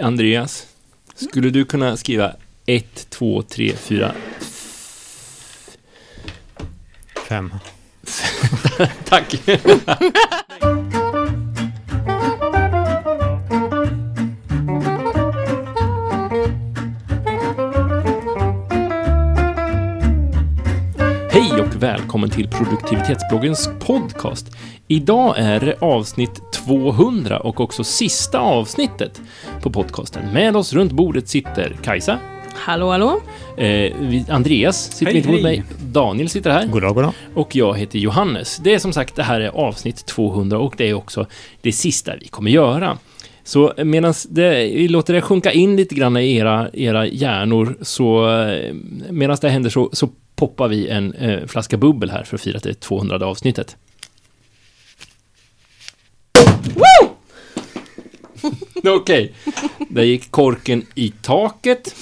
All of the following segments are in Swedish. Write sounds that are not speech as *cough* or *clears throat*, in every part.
Andreas, skulle du kunna skriva 1, 2, 3, 4? Fem. *laughs* Tack! Hej och välkommen till produktivitetsbloggens podcast. Idag är det avsnitt 200 och också sista avsnittet på podcasten. Med oss runt bordet sitter Kajsa, Hallå, hallå. eh, Andreas sitter Hej, mitt emot hej. mig, Daniel sitter här Goddag, goddag. och jag heter Johannes. Det är som sagt, det här är avsnitt 200 och det är också det sista vi kommer göra. Så medan vi låter det sjunka in lite grann i era, era hjärnor, så eh, medan det händer så, så poppar vi en eh, flaska bubbel här för att fira det 200 avsnittet. *laughs* Okej, där gick korken i taket.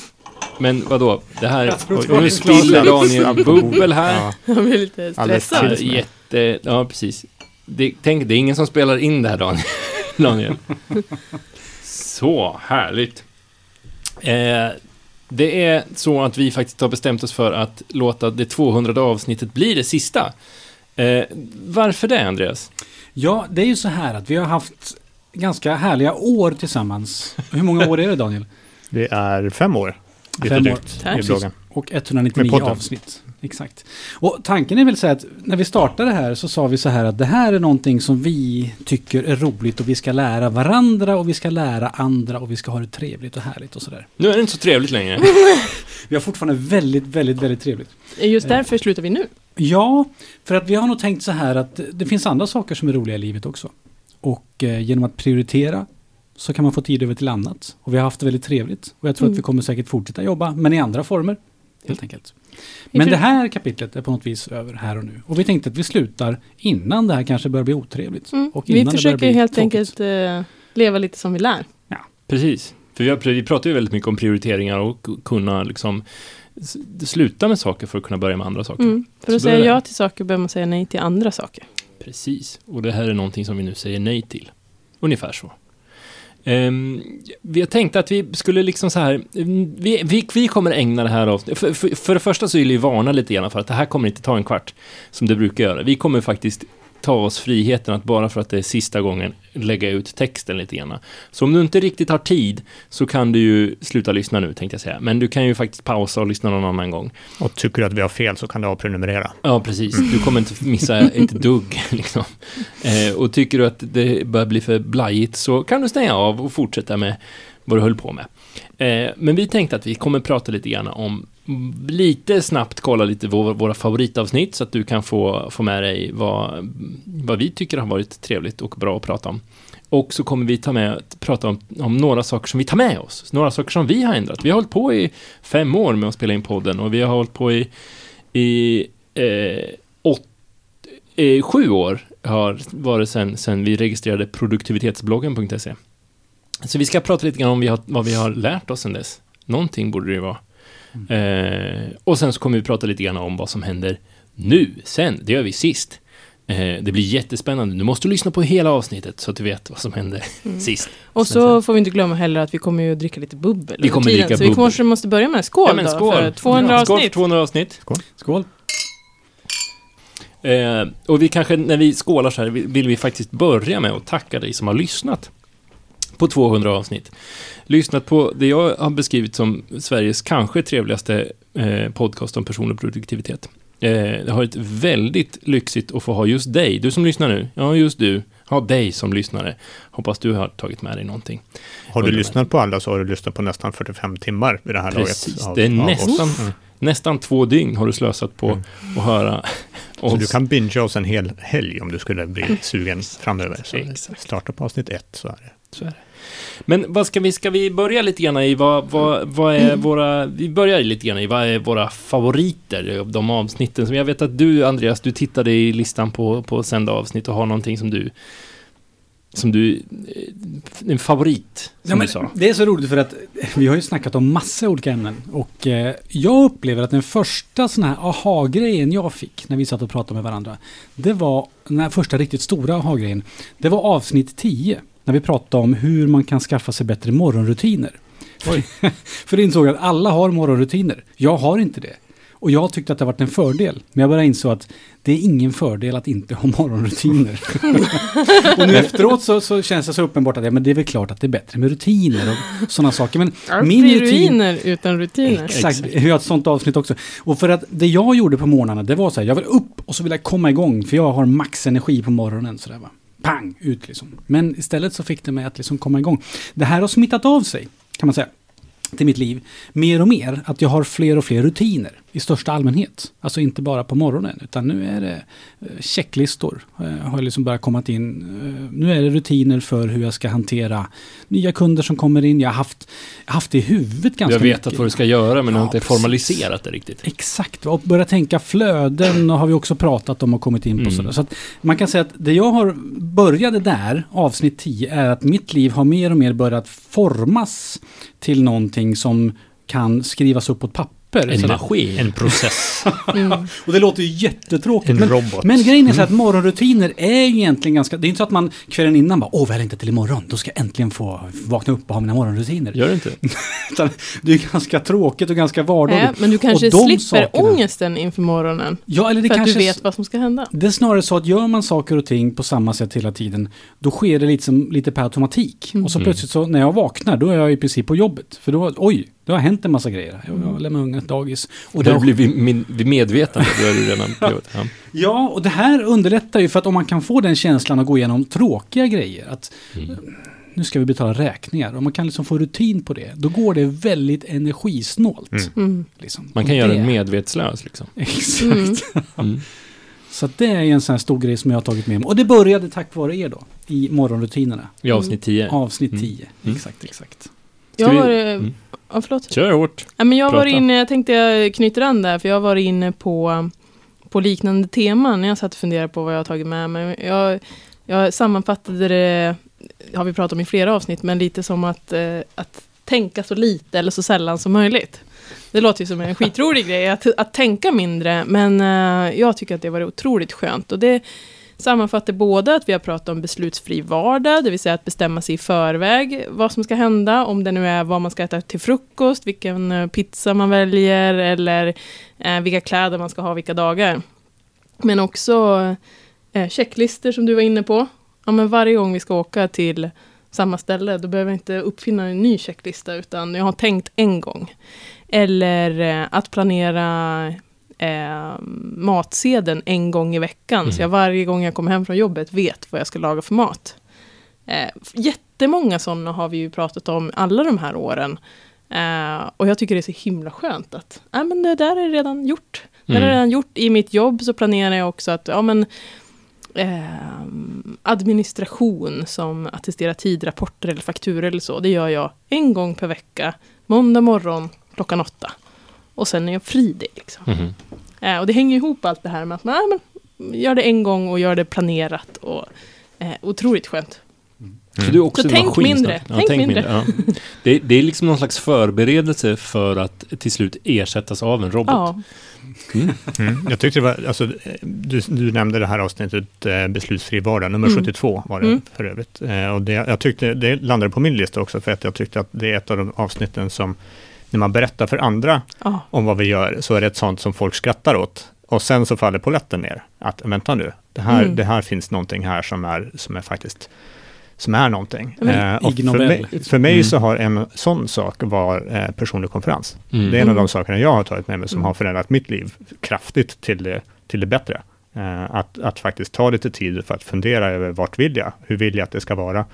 Men vadå, det här... Och nu spiller Daniel bubbel här. Ja, Jag blir lite stressad. Jätte... Ja, precis. Det, tänk, det är ingen som spelar in det här, Daniel. *laughs* Daniel. *laughs* Så, härligt. Eh, det är så att vi faktiskt har bestämt oss för att låta det 200 avsnittet bli det sista. Eh, varför det, Andreas? Ja, det är ju så här att vi har haft ganska härliga år tillsammans. Hur många år är det Daniel? Det är fem år. Lite Fem år. drygt Tack. i bloggen. Och Med 199 podden. avsnitt. Exakt. Och tanken är väl så här att när vi startade det här så sa vi så här att det här är någonting som vi tycker är roligt och vi ska lära varandra och vi ska lära andra och vi ska ha det trevligt och härligt och sådär. Nu är det inte så trevligt längre. *laughs* Vi har fortfarande väldigt, väldigt, väldigt trevligt. Just därför slutar vi nu. Ja, för att vi har nog tänkt så här att det finns andra saker som är roliga i livet också. Och eh, genom att prioritera så kan man få tid över till annat. Och vi har haft det väldigt trevligt. Och jag tror Mm. att vi kommer säkert fortsätta jobba, men i andra former. Helt enkelt. Vi Men det här kapitlet är på något vis över här och nu. Och vi tänkte att vi slutar innan det här kanske börjar bli otrevligt. Mm. Och Vi innan det börjar försöker bli helt tråkigt. enkelt eh, leva lite som vi lär. Precis. För vi, har, vi pratar ju väldigt mycket om prioriteringar och kunna liksom sluta med saker för att kunna börja med andra saker. Mm. För att säga det- ja till saker behöver man säga nej till andra saker. Precis, och det här är någonting som vi nu säger nej till. Ungefär så. Ehm, jag vi har tänkt att vi skulle liksom så här, vi, vi, vi kommer ägna det här avsnittet, för, för, för det första så vill vi varna lite grann för att det här kommer inte ta en kvart, som det brukar göra. Vi kommer faktiskt ta oss friheten att bara för att det är sista gången lägga ut texten lite grann. Så om du inte riktigt har tid så kan du ju sluta lyssna nu tänkte jag säga. Men du kan ju faktiskt pausa och lyssna någon annan gång. Och tycker du att vi har fel så kan du avprenumerera. Ja, preris. Du kommer inte missa *laughs* ett dugg. Liksom. Eh, och tycker du att det börjar bli för blajigt så kan du stänga av och fortsätta med vad du höll på med. Eh, men vi tänkte att vi kommer prata lite grann om, mm, lite snabbt kolla lite vår, våra favoritavsnitt så att du kan få, få med dig vad, vad vi tycker har varit trevligt och bra att prata om. Och så kommer vi ta med, prata om, om några saker som vi tar med oss, några saker som vi har ändrat. Vi har hållit på i fem år med att spela in podden och vi har hållit på i, i eh, åt, eh, sju år har varit sen, sen vi registrerade produktivitetsbloggen.se. Så vi ska prata lite grann om vi har, vad vi har lärt oss sen dess. Någonting borde det ju vara. Eh, och sen så kommer vi prata lite grann om vad som händer nu, sen. Det gör vi sist. Eh, det blir jättespännande. Du måste lyssna på hela avsnittet så att du vet vad som händer *laughs* Mm. sist. Och Sen- så får vi inte glömma heller att vi kommer ju att dricka lite bubbel Vi kommer dricka Så vi bubbel. kanske måste börja med en skål ja, men då. skål. För 200 Ja, Skål för avsnitt. 200 avsnitt. Skål! Eh, och vi kanske, när vi skålar så här, vill vill vi faktiskt börja med att tacka dig som har lyssnat på 200 avsnitt. Lyssnat på det jag har beskrivit som Sveriges kanske trevligaste eh, podcast om personlig produktivitet. Eh, det har varit väldigt lyxigt att få ha just dig, du som lyssnar nu, ja just du, ha dig som lyssnare. Hoppas du har tagit med dig någonting. Har du lyssnat på alla så har du lyssnat på nästan 45 timmar vid det här Precis, laget. av- det är nästan, Mm. nästan två dygn har du slösat på Mm. att höra Så oss. du kan bingea oss en hel helg om du skulle bli sugen framöver. Så Exakt. starta på avsnitt ett så är det. Så är det. Men vad ska vi, ska vi börja lite grann i vad, vad, vad är våra, vi börjar lite grann i vad är våra favoriter av de avsnitten som jag vet att du Andreas, du tittade i listan på, på sända avsnitt och har någonting som du, som du, eh, en favorit, som Ja, men du sa. det är så roligt för att vi har ju snackat om massa olika ämnen. Och eh, jag upplever att den första sån här aha-grejen jag fick när vi satt och pratade med varandra. Det var den här första riktigt stora aha-grejen. Det var avsnitt 10. När vi pratade om hur man kan skaffa sig bättre morgonrutiner. *laughs* För det insåg att alla har morgonrutiner. Jag har inte det. Och jag tyckte att det varit en fördel. Men jag bara insåg att det är ingen fördel att inte ha morgonrutiner. *laughs* och nu efteråt så, så känns det så uppenbart att ja, men det är väl klart att det är bättre med rutiner och sådana saker. Men Allt min rutin... utan rutiner. Exakt, vi har ett sånt avsnitt också. Och för att det jag gjorde på morgnarna, det var så här, jag vill upp och så vill jag komma igång, för jag har max energi på morgonen. Så där, va? Pang, ut liksom. Men istället så fick det mig att liksom komma igång. Det här har smittat av sig, kan man säga, till mitt liv. Mer och mer, att jag har fler och fler rutiner i största allmänhet. Alltså inte bara på morgonen, utan nu är det eh, checklistor. Eh, har liksom börjat komma in. Eh, nu är det rutiner för hur jag ska hantera nya kunder som kommer in. Jag har haft, haft det i huvudet ganska Jag vet mycket. vad du ska göra, men du har Ja, inte precis. formaliserat det riktigt. Exakt, och börja tänka flöden och har vi också pratat om och kommit in på. Mm. Sådär. Så man kan säga att det jag har började där, avsnitt 10, är att mitt liv har mer och mer börjat formas till någonting som kan skrivas upp på ett papper. En Sådär. maskin. En process, *laughs* *laughs* Mm. Och det låter ju jättetråkigt. en Men, robot. men grejen är så att morgonrutiner är ju egentligen ganska... Det är inte så att man kvällen innan bara åh, vad inte till imorgon, då ska jag äntligen få vakna upp och ha mina morgonrutiner. Gör det inte? *laughs* Det är ganska tråkigt och ganska vardagligt. Nej, men du kanske Och de slipper sakerna- ångesten inför morgonen. Ja, eller det för att kanske... du vet vad som ska hända. Det är snarare så att gör man saker och ting på samma sätt hela tiden, då sker det lite, som, lite per automatik. Mm. Och så Mm. plötsligt så när jag vaknar, då är jag i princip på jobbet. För då, oj, det har hänt en massa grejer. Jag, jag lämnar ungen till dagis. Och det då har, blir vi min- vid medvetande, då är du redan... *laughs* Ja. ja, och det här underlättar ju för att om man kan få den känslan att gå igenom tråkiga grejer, att Mm. nu ska vi betala räkningar, och man kan liksom få rutin på det, då går det väldigt energisnålt. Mm. Mm. Liksom. Man kan Och göra det- medvetslös liksom. *laughs* Exakt. Mm. Mm. Så det är ju en sån här stor grej som jag har tagit med mig. Och det började tack vare er då, i morgonrutinerna. I avsnitt 10. Avsnitt Mm. 10. Mm. Exakt, exakt. Jag Ska vi- har... Mm. Ja, förlåt. Kör hårt. Ja, men jag varit inne, jag tänkte jag knyter an där, för jag varit inne på, på liknande teman när jag satt och funderade på vad jag har tagit med mig. Jag, jag sammanfattade det, har vi pratat om i flera avsnitt, men lite som att, eh, att tänka så lite eller så sällan som möjligt. Det låter ju som en skitrolig grej, att, att tänka mindre, men eh, jag tycker att det var otroligt skönt. Och det sammanfattar både att vi har pratat om beslutsfri vardag, det vill säga att bestämma sig i förväg vad som ska hända, om det nu är vad man ska äta till frukost, vilken eh, pizza man väljer, eller eh, vilka kläder man ska ha vilka dagar. Men också eh, checklister som du var inne på. Ja, men varje gång vi ska åka till samma ställe, då behöver jag inte uppfinna en ny checklista, utan jag har tänkt en gång. Eller eh, att planera eh, matsedeln en gång i veckan, Mm. så jag varje gång jag kommer hem från jobbet vet vad jag ska laga för mat. Eh, jättemånga sådana har vi ju pratat om alla de här åren. Eh, och jag tycker det är så himla skönt att äh, men det där är redan gjort. Det där är Mm. redan gjort. I mitt jobb så planerar jag också att ja, men, eh, administration som attesterar tidrapporter eller fakturor eller så. Det gör jag en gång per vecka, måndag morgon klockan åtta. Och sen är jag fri det. Liksom. Mhm. Eh, och det hänger ihop allt det här med att man ja, men, gör det en gång och gör det planerat. Och, eh, otroligt skönt. Så du är också Så en tänk maskin mindre. snart. Tänk mindre. ja. *laughs* det, det är liksom någon slags förberedelse för att till slut ersättas av en robot. Ja, Mm. Mm. Jag tyckte det var, alltså, du, du nämnde det här avsnittet eh, Beslutsfri vardag, nummer Mm. 72 var det Mm. för övrigt. Eh, och det, jag tyckte, det landade på min lista också, för att jag tyckte att det är ett av de avsnitten som, när man berättar för andra ja. om vad vi gör, så är det ett sånt som folk skrattar åt. Och sen så faller polletten ner, att vänta nu, det här, Mm. det här finns någonting här som är, som är faktiskt som är någonting. Men Eh, för mig, för mig Mm. så har en sån sak var eh, personlig konferens. Mm. Det är en av Mm. de sakerna jag har tagit med mig som Mm. har förändrat mitt liv kraftigt till det, till det bättre. Eh, att, att faktiskt ta lite tid för att fundera över vart vill jag? Hur vill jag att det ska vara?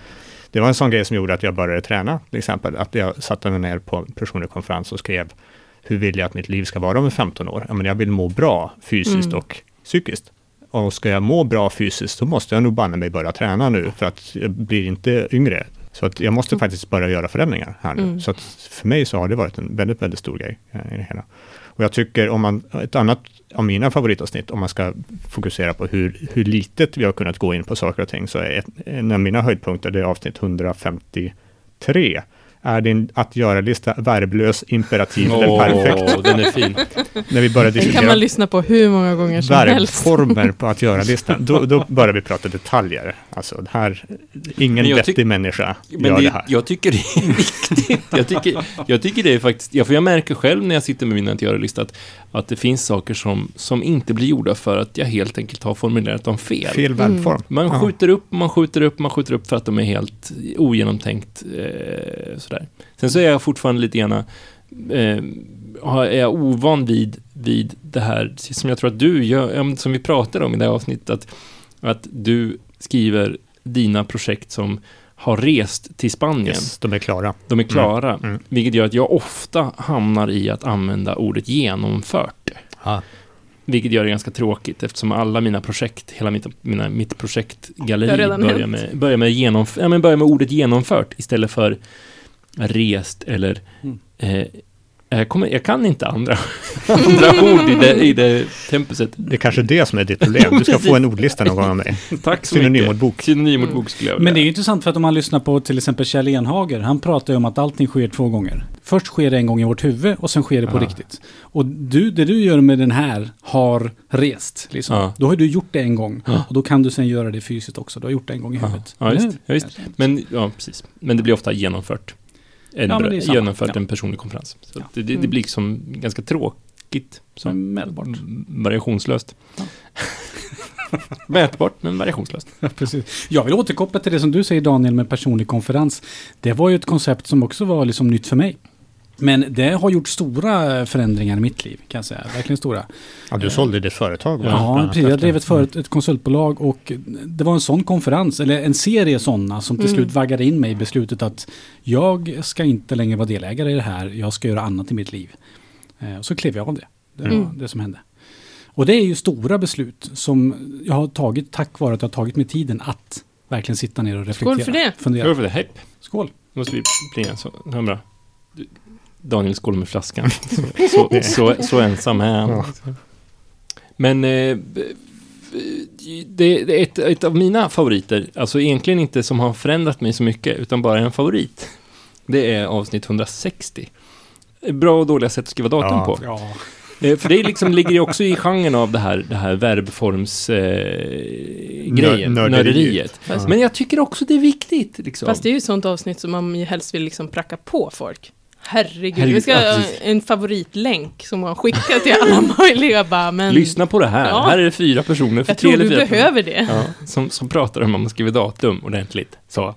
Det var en sån grej som gjorde att jag började träna, till exempel. Att jag satte mig ner på en personlig konferens och skrev, hur vill jag att mitt liv ska vara om 15 år? Ja, men jag vill må bra fysiskt Mm. och psykiskt. Och ska jag må bra fysiskt, så måste jag nog banne mig börja träna nu, för att jag blir inte yngre. Så att jag måste Mm. faktiskt börja göra förändringar här nu. Mm. Så att för mig så har det varit en väldigt, väldigt stor grej eh, i det hela. Och jag tycker om man, ett annat av mina favoritavsnitt, om man ska fokusera på hur, hur litet vi har kunnat gå in på saker och ting, så är ett, en av mina höjdpunkter, det är avsnitt 153, är din att göra-lista verblös, imperativ eller Åh, perfekt? den är fin. *laughs* När vi börjar Den kan diskutera man lyssna på hur många gånger som helst. verbformer på att göra-listan, *laughs* då, då börjar vi prata detaljer. Alltså, det här, ingen vettig människa Men gör det, det, här. jag tycker det är *laughs* viktigt. Jag tycker, jag tycker det är faktiskt, ja, för jag märker själv när jag sitter med min att göra-lista att, att det finns saker som, som inte blir gjorda för att jag helt enkelt har formulerat dem fel. Fel verbform. Man Ja. skjuter upp, man skjuter upp, man skjuter upp för att de är helt ogenomtänkt. Eh, sådär. Sen så är jag fortfarande lite grann, eh, är jag ovan vid, vid det här, som jag tror att du gör, som vi pratade om i det här avsnittet, att, att du skriver dina projekt som har rest till Spanien. Yes, de är klara. De är klara, Mm, mm. vilket gör att jag ofta hamnar i att använda ordet genomfört. Ja. Vilket gör det ganska tråkigt eftersom alla mina projekt, hela mitt, mina, mitt projektgalleri börjar med, börjar, med genomf- ja, men börjar med ordet genomfört istället för rest eller Mm. eh, jag, kommer, jag kan inte andra, *laughs* andra *laughs* ord i det, i det tempuset. Det är kanske det som är ditt problem. *laughs* Du ska få en ordlista någon gång av mig. Tack så mycket. Synonymordbok. Synonymordbok skulle jag Men det är ju intressant för att om man lyssnar på till exempel Kjell Enhager, han pratar ju om att allting sker två gånger. Först sker det en gång i vårt huvud och sen sker det på Ja. riktigt. Och du, det du gör med den här har rest. Liksom. Ja. Då har du gjort det en gång. Ja. Och då kan du sen göra det fysiskt också. Du har gjort det en gång i huvudet. Ja? Ja, visst. Men, ja, precis. Men det blir ofta genomfört. En, Ja, genomfört Ja. en personlig konferens. Så Ja. det, det, det Mm. blir liksom ganska tråkigt. Så. Men mätbart. Variationslöst. *laughs* Mätbart, men variationslöst. Ja, precis. Jag vill återkoppla till det som du säger Daniel med personlig konferens. Det var ju ett koncept som också var liksom nytt för mig. Men det har gjort stora förändringar i mitt liv, kan jag säga. Verkligen stora. Ja, du sålde ditt företag. Ja, precis. Jag drev ett, föret- ett konsultbolag och det var en sån konferens, eller en serie sådana, som till Mm. slut vaggade in mig i beslutet att jag ska inte längre vara delägare i det här, jag ska göra annat i mitt liv. Eh, och så klev jag av det. Det var Mm. det som hände. Och det är ju stora beslut som jag har tagit tack vare att jag har tagit mig tiden att verkligen sitta ner och reflektera. Skål för det. Skål Fundera. för det. Hej. Skål. Nu måste vi plinga. Så, hör bra. Daniel skål med flaskan. *laughs* Så, så, så, så ensam är han. Ja. Men eh, det det är ett, ett av mina favoriter, alltså egentligen inte som har förändrat mig så mycket, utan bara en favorit. Det är avsnitt 160. Bra och dåliga sätt att skriva datum Ja. på. Ja. Eh, För det liksom ligger ju också i genren av det här, det här verbforms eh, Nör- nörderiet. Men jag tycker också det är viktigt. Liksom. fast det är ju ett sånt avsnitt som man helst vill liksom pracka på folk. Herregud, Herregud, vi ska ha en favoritlänk som man skickar till alla *laughs* möjliga bara, men Lyssna på det här. Ja. Här är det fyra personer för jag tre tror eller du personer. behöver det. Ja, som, som pratar om att man skriver datum ordentligt. Så.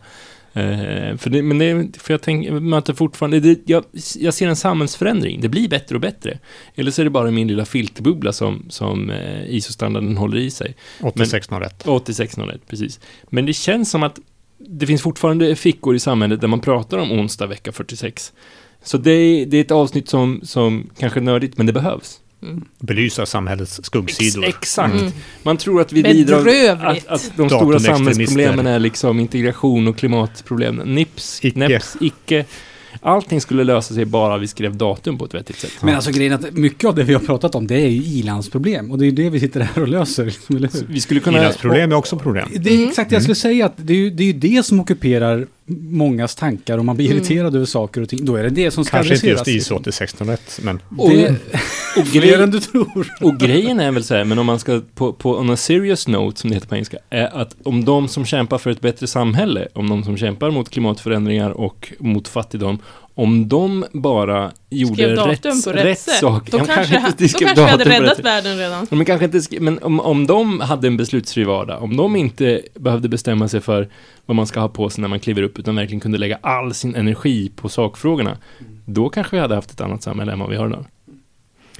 Eh, för det, men det, för jag tänker, jag möter fortfarande, det, jag, jag ser en samhällsförändring. Det blir bättre och bättre. Eller så är det bara min lilla filterbubbla som, som eh, ISO-standarden håller i sig. 8601. 8601, precis. Men det känns som att det finns fortfarande fickor i samhället där man pratar om onsdag vecka 46. Så det är, det är ett avsnitt som, som kanske är nördigt, men det behövs. Mm. Belysa samhällets skuggsidor. Ex- exakt. Mm. Man tror att vi lider av att, att de stora samhällsproblemen är liksom integration och klimatproblem. Nips, Icke. Neps, icke. Allting skulle lösa sig bara vi skrev datum på ett vettigt sätt. Men alltså grejen att mycket av det vi har pratat om, det är ju ilandsproblem. Och det är ju det vi sitter här och löser. Liksom, eller hur? Vi skulle kunna... Ilandsproblem är också problem. Det är Mm. exakt det jag skulle säga, att det är, ju, det är ju det som ockuperar mångas tankar. Om man blir Mm. irriterad över saker och ting, då är det det som ska Kanske inte just adresseras, ISO liksom. 8601, men Och, Det, *laughs* och, fler grej, än du tror. och grejen är väl så här, men om man ska på, på on a serious note, som det heter på engelska, är att om de som kämpar för ett bättre samhälle, om de som kämpar mot klimatförändringar och mot fattigdom, om de bara gjorde rätt, rätt, rätt sak. Då de kanske, inte skrev kanske vi hade räddat världen redan. Men, kanske inte men om, om de hade en beslutsfri vardag, om de inte behövde bestämma sig för vad man ska ha på sig när man kliver upp, utan verkligen kunde lägga all sin energi på sakfrågorna, då kanske vi hade haft ett annat samhälle än vad vi har idag.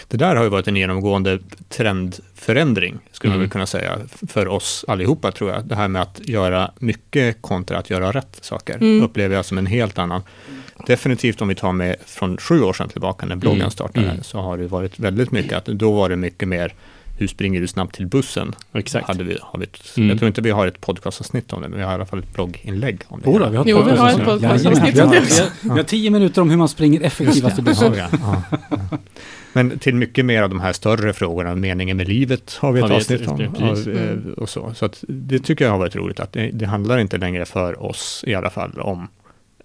Det där har ju varit en genomgående trendförändring, skulle man Mm. väl kunna säga, för oss allihopa tror jag. Det här med att göra mycket kontra att göra rätt saker, Mm. upplever jag som en helt annan. Definitivt om vi tar med från sju år sedan tillbaka när bloggen Mm. startade, Mm. så har det varit väldigt mycket att då var det mycket mer hur springer du snabbt till bussen? Exakt. Hade vi, har vi ett, Mm. Jag tror inte vi har ett podcastavsnitt om det, men vi har i alla fall ett blogginlägg om det. Jodå, vi har Jo, vi har ett podcast- podcastavsnitt Jajamän, om vi har- det. vi har- Vi har tio minuter om hur man springer effektivast till bussen. Ja, ja, ja. Men till mycket mer av de här större frågorna, meningen med livet, har vi ett avsnitt om. Och, eh, och så. så att det tycker jag har varit roligt, att det, det handlar inte längre för oss i alla fall om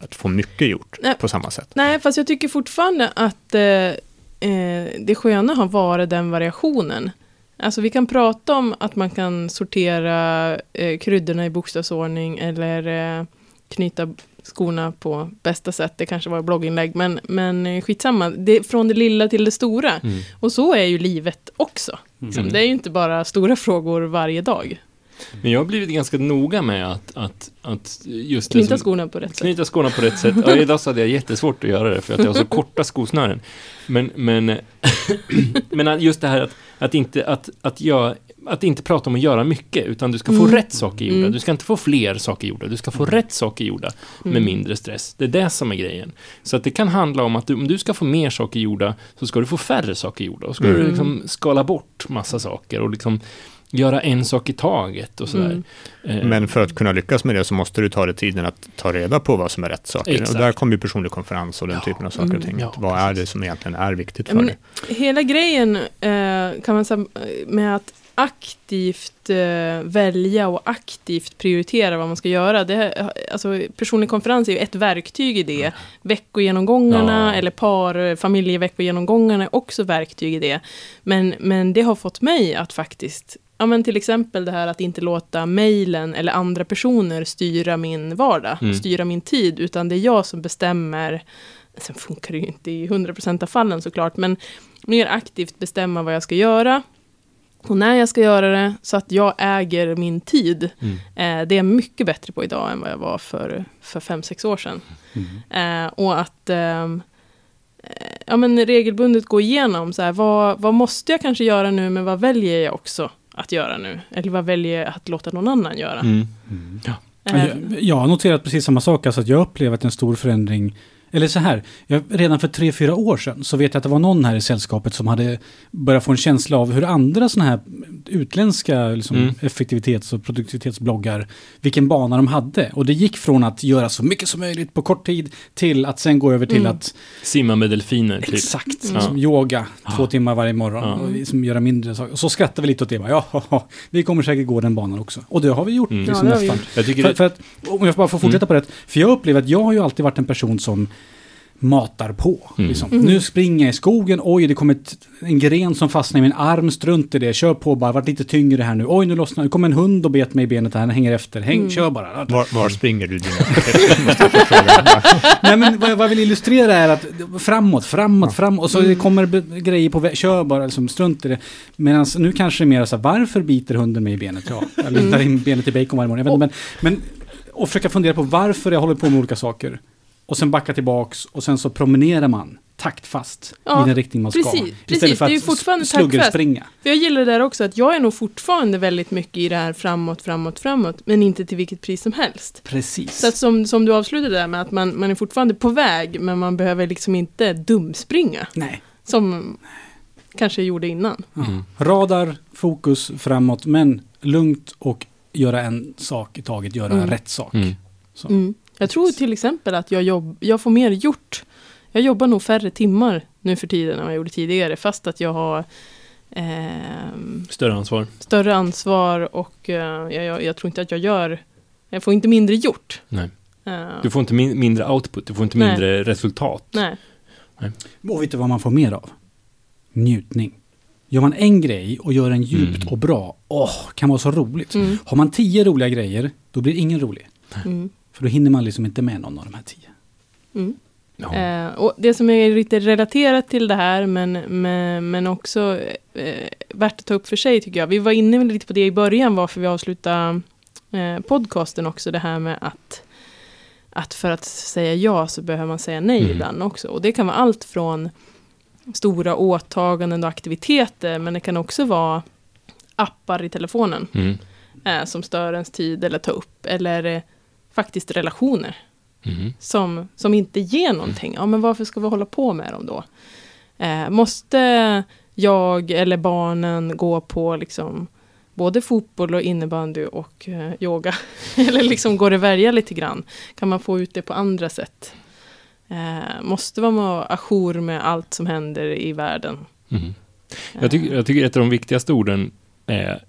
att få mycket gjort Nej. på samma sätt. Nej, fast jag tycker fortfarande att eh, eh, det sköna har varit den variationen. Alltså vi kan prata om att man kan sortera eh, kryddorna i bokstavsordning eller eh, knyta skorna på bästa sätt. Det kanske var blogginlägg, men, men eh, skitsamma. Det, från det lilla till det stora. Mm. Och så är ju livet också. Mm. Det är ju inte bara stora frågor varje dag. Men jag har blivit ganska noga med att, att, att just Knyta som- skorna på rätt sätt. Knyta skorna på rätt sätt. Ja, *laughs* idag så hade jag jättesvårt att göra det för att jag har så korta skosnören. Men, men, *clears throat* men att just det här att, att, inte, att, att, jag, att inte prata om att göra mycket, utan du ska få Mm. rätt saker gjorda. Mm. Du ska inte få fler saker gjorda, du ska få rätt saker gjorda med Mm. mindre stress. Det är det som är grejen. Så att det kan handla om att du, om du ska få mer saker gjorda, så ska du få färre saker gjorda. Och ska Mm. du liksom skala bort massa saker och liksom göra en sak i taget och sådär. Mm. Eh, Men för att kunna lyckas med det så måste du ta dig tiden att ta reda på vad som är rätt saker. Exakt. Och där kommer ju personlig konferens och den Ja. typen av saker Mm. och ting. Ja, vad är det precis. som egentligen är viktigt för men dig? Hela grejen eh, kan man säga med att aktivt eh, välja och aktivt prioritera vad man ska göra. Det, alltså, personlig konferens är ju ett verktyg i det. Veckogenomgångarna Ja. eller par familjeveckogenomgångarna är också verktyg i det. Men, men det har fått mig att faktiskt Ja, men till exempel det här att inte låta mejlen eller andra personer styra min vardag, Mm. styra min tid, utan det är jag som bestämmer. Sen funkar det ju inte i 100% av fallen såklart, men mer aktivt bestämma vad jag ska göra och när jag ska göra det, så att jag äger min tid. mm. Eh, det är jag mycket bättre på idag än vad jag var för, för fem sex år sedan. Mm. Eh, och att ehm, eh, ja, men regelbundet gå igenom, så här, vad, vad måste jag kanske göra nu, men vad väljer jag också att göra nu? Eller vad väljer jag att låta någon annan göra? Mm. Mm. Eh, Jag, jag har noterat precis samma sak, alltså att jag upplevt en stor förändring. Eller så här, jag, redan för tre, fyra år sedan så vet jag att det var någon här i sällskapet som hade börjat få en känsla av hur andra sådana här utländska liksom, Mm. effektivitets och produktivitetsbloggar, vilken bana de hade. Och det gick från att göra så mycket som möjligt på kort tid till att sen gå över till Mm. att Simma med delfiner, typ. Exakt, Mm. som yoga två Ja. timmar varje morgon Ja. och liksom göra mindre saker. Och så skrattar vi lite åt det. Bara, ja, vi kommer säkert gå den banan också. Och det har vi gjort. Mm. Liksom Ja, det har vi nästan. Jag tycker För, det, för att, om jag bara får fortsätta på det. För jag upplever att jag har ju alltid varit en person som matar på. Mm. Liksom. Mm. Nu springer jag i skogen, oj det kom ett, en gren som fastnade i min arm, strunt i det, kör på bara, vart lite tyngre här nu, oj nu lossnar det, kom en hund och bet mig i benet här, den hänger efter, häng, Mm. kör bara. Var, var springer du dina. *laughs* Nej men vad jag, vad jag vill illustrera är att framåt, framåt, framåt. Och så Mm. kommer det grejer på väg. Kör bara, liksom, strunt i det. Medan nu kanske det är mer så här, varför biter hunden mig i benet? Ja, jag Mm. lutar in benet i bacon varje morgon. Jag vet, inte, men, men, och försöka fundera på varför jag håller på med olika saker. Och sen backa tillbaks och sen så promenerar man taktfast Ja, i den riktning man ska. precis, Istället precis. för Det är att fortfarande sluggerspringa. För jag gillar det där också, att jag är nog fortfarande väldigt mycket i det här framåt, framåt, framåt, men inte till vilket pris som helst. Precis. Så att som, som du avslutade där med att man, man är fortfarande på väg, men man behöver liksom inte dumspringa, Nej. som kanske jag gjorde innan. Mm. Radar, fokus framåt, men lugnt och göra en sak i taget, göra Mm. rätt sak. Mm. Jag tror till exempel att jag, jobb, jag får mer gjort. Jag jobbar nog färre timmar nu för tiden än vad jag gjorde tidigare, fast att jag har ehm, Större ansvar. större ansvar och eh, jag, jag, tror inte att jag gör, jag får inte mindre gjort. Nej. Eh, Du får inte min, mindre output, du får inte Nej. mindre resultat. Nej. Och vet du vad man får mer av? Njutning. Gör man en grej och gör den djupt Mm. och bra, åh, kan vara så roligt. Mm. Har man tio roliga grejer, då blir ingen rolig. Mm. För då hinner man liksom inte med någon av de här tio. Mm. Ja. Eh, och det som är lite relaterat till det här, men, men, men också eh, värt att ta upp för sig tycker jag. Vi var inne lite på det i början, varför vi avslutade eh, podcasten också, det här med att, att för att säga ja så behöver man säga nej Mm. ibland också. Och det kan vara allt från stora åtaganden och aktiviteter, men det kan också vara appar i telefonen Mm. eh, som stör ens tid eller tar upp, eller eh, faktiskt relationer Mm. som, som inte ger någonting. Ja, men varför ska vi hålla på med dem då? Eh, måste jag eller barnen gå på liksom både fotboll och innebandy och eh, yoga? *laughs* eller liksom går det välja lite grann? Kan man få ut det på andra sätt? Eh, måste man vara ajour med allt som händer i världen? Mm. Jag, tycker, jag tycker ett av de viktigaste orden är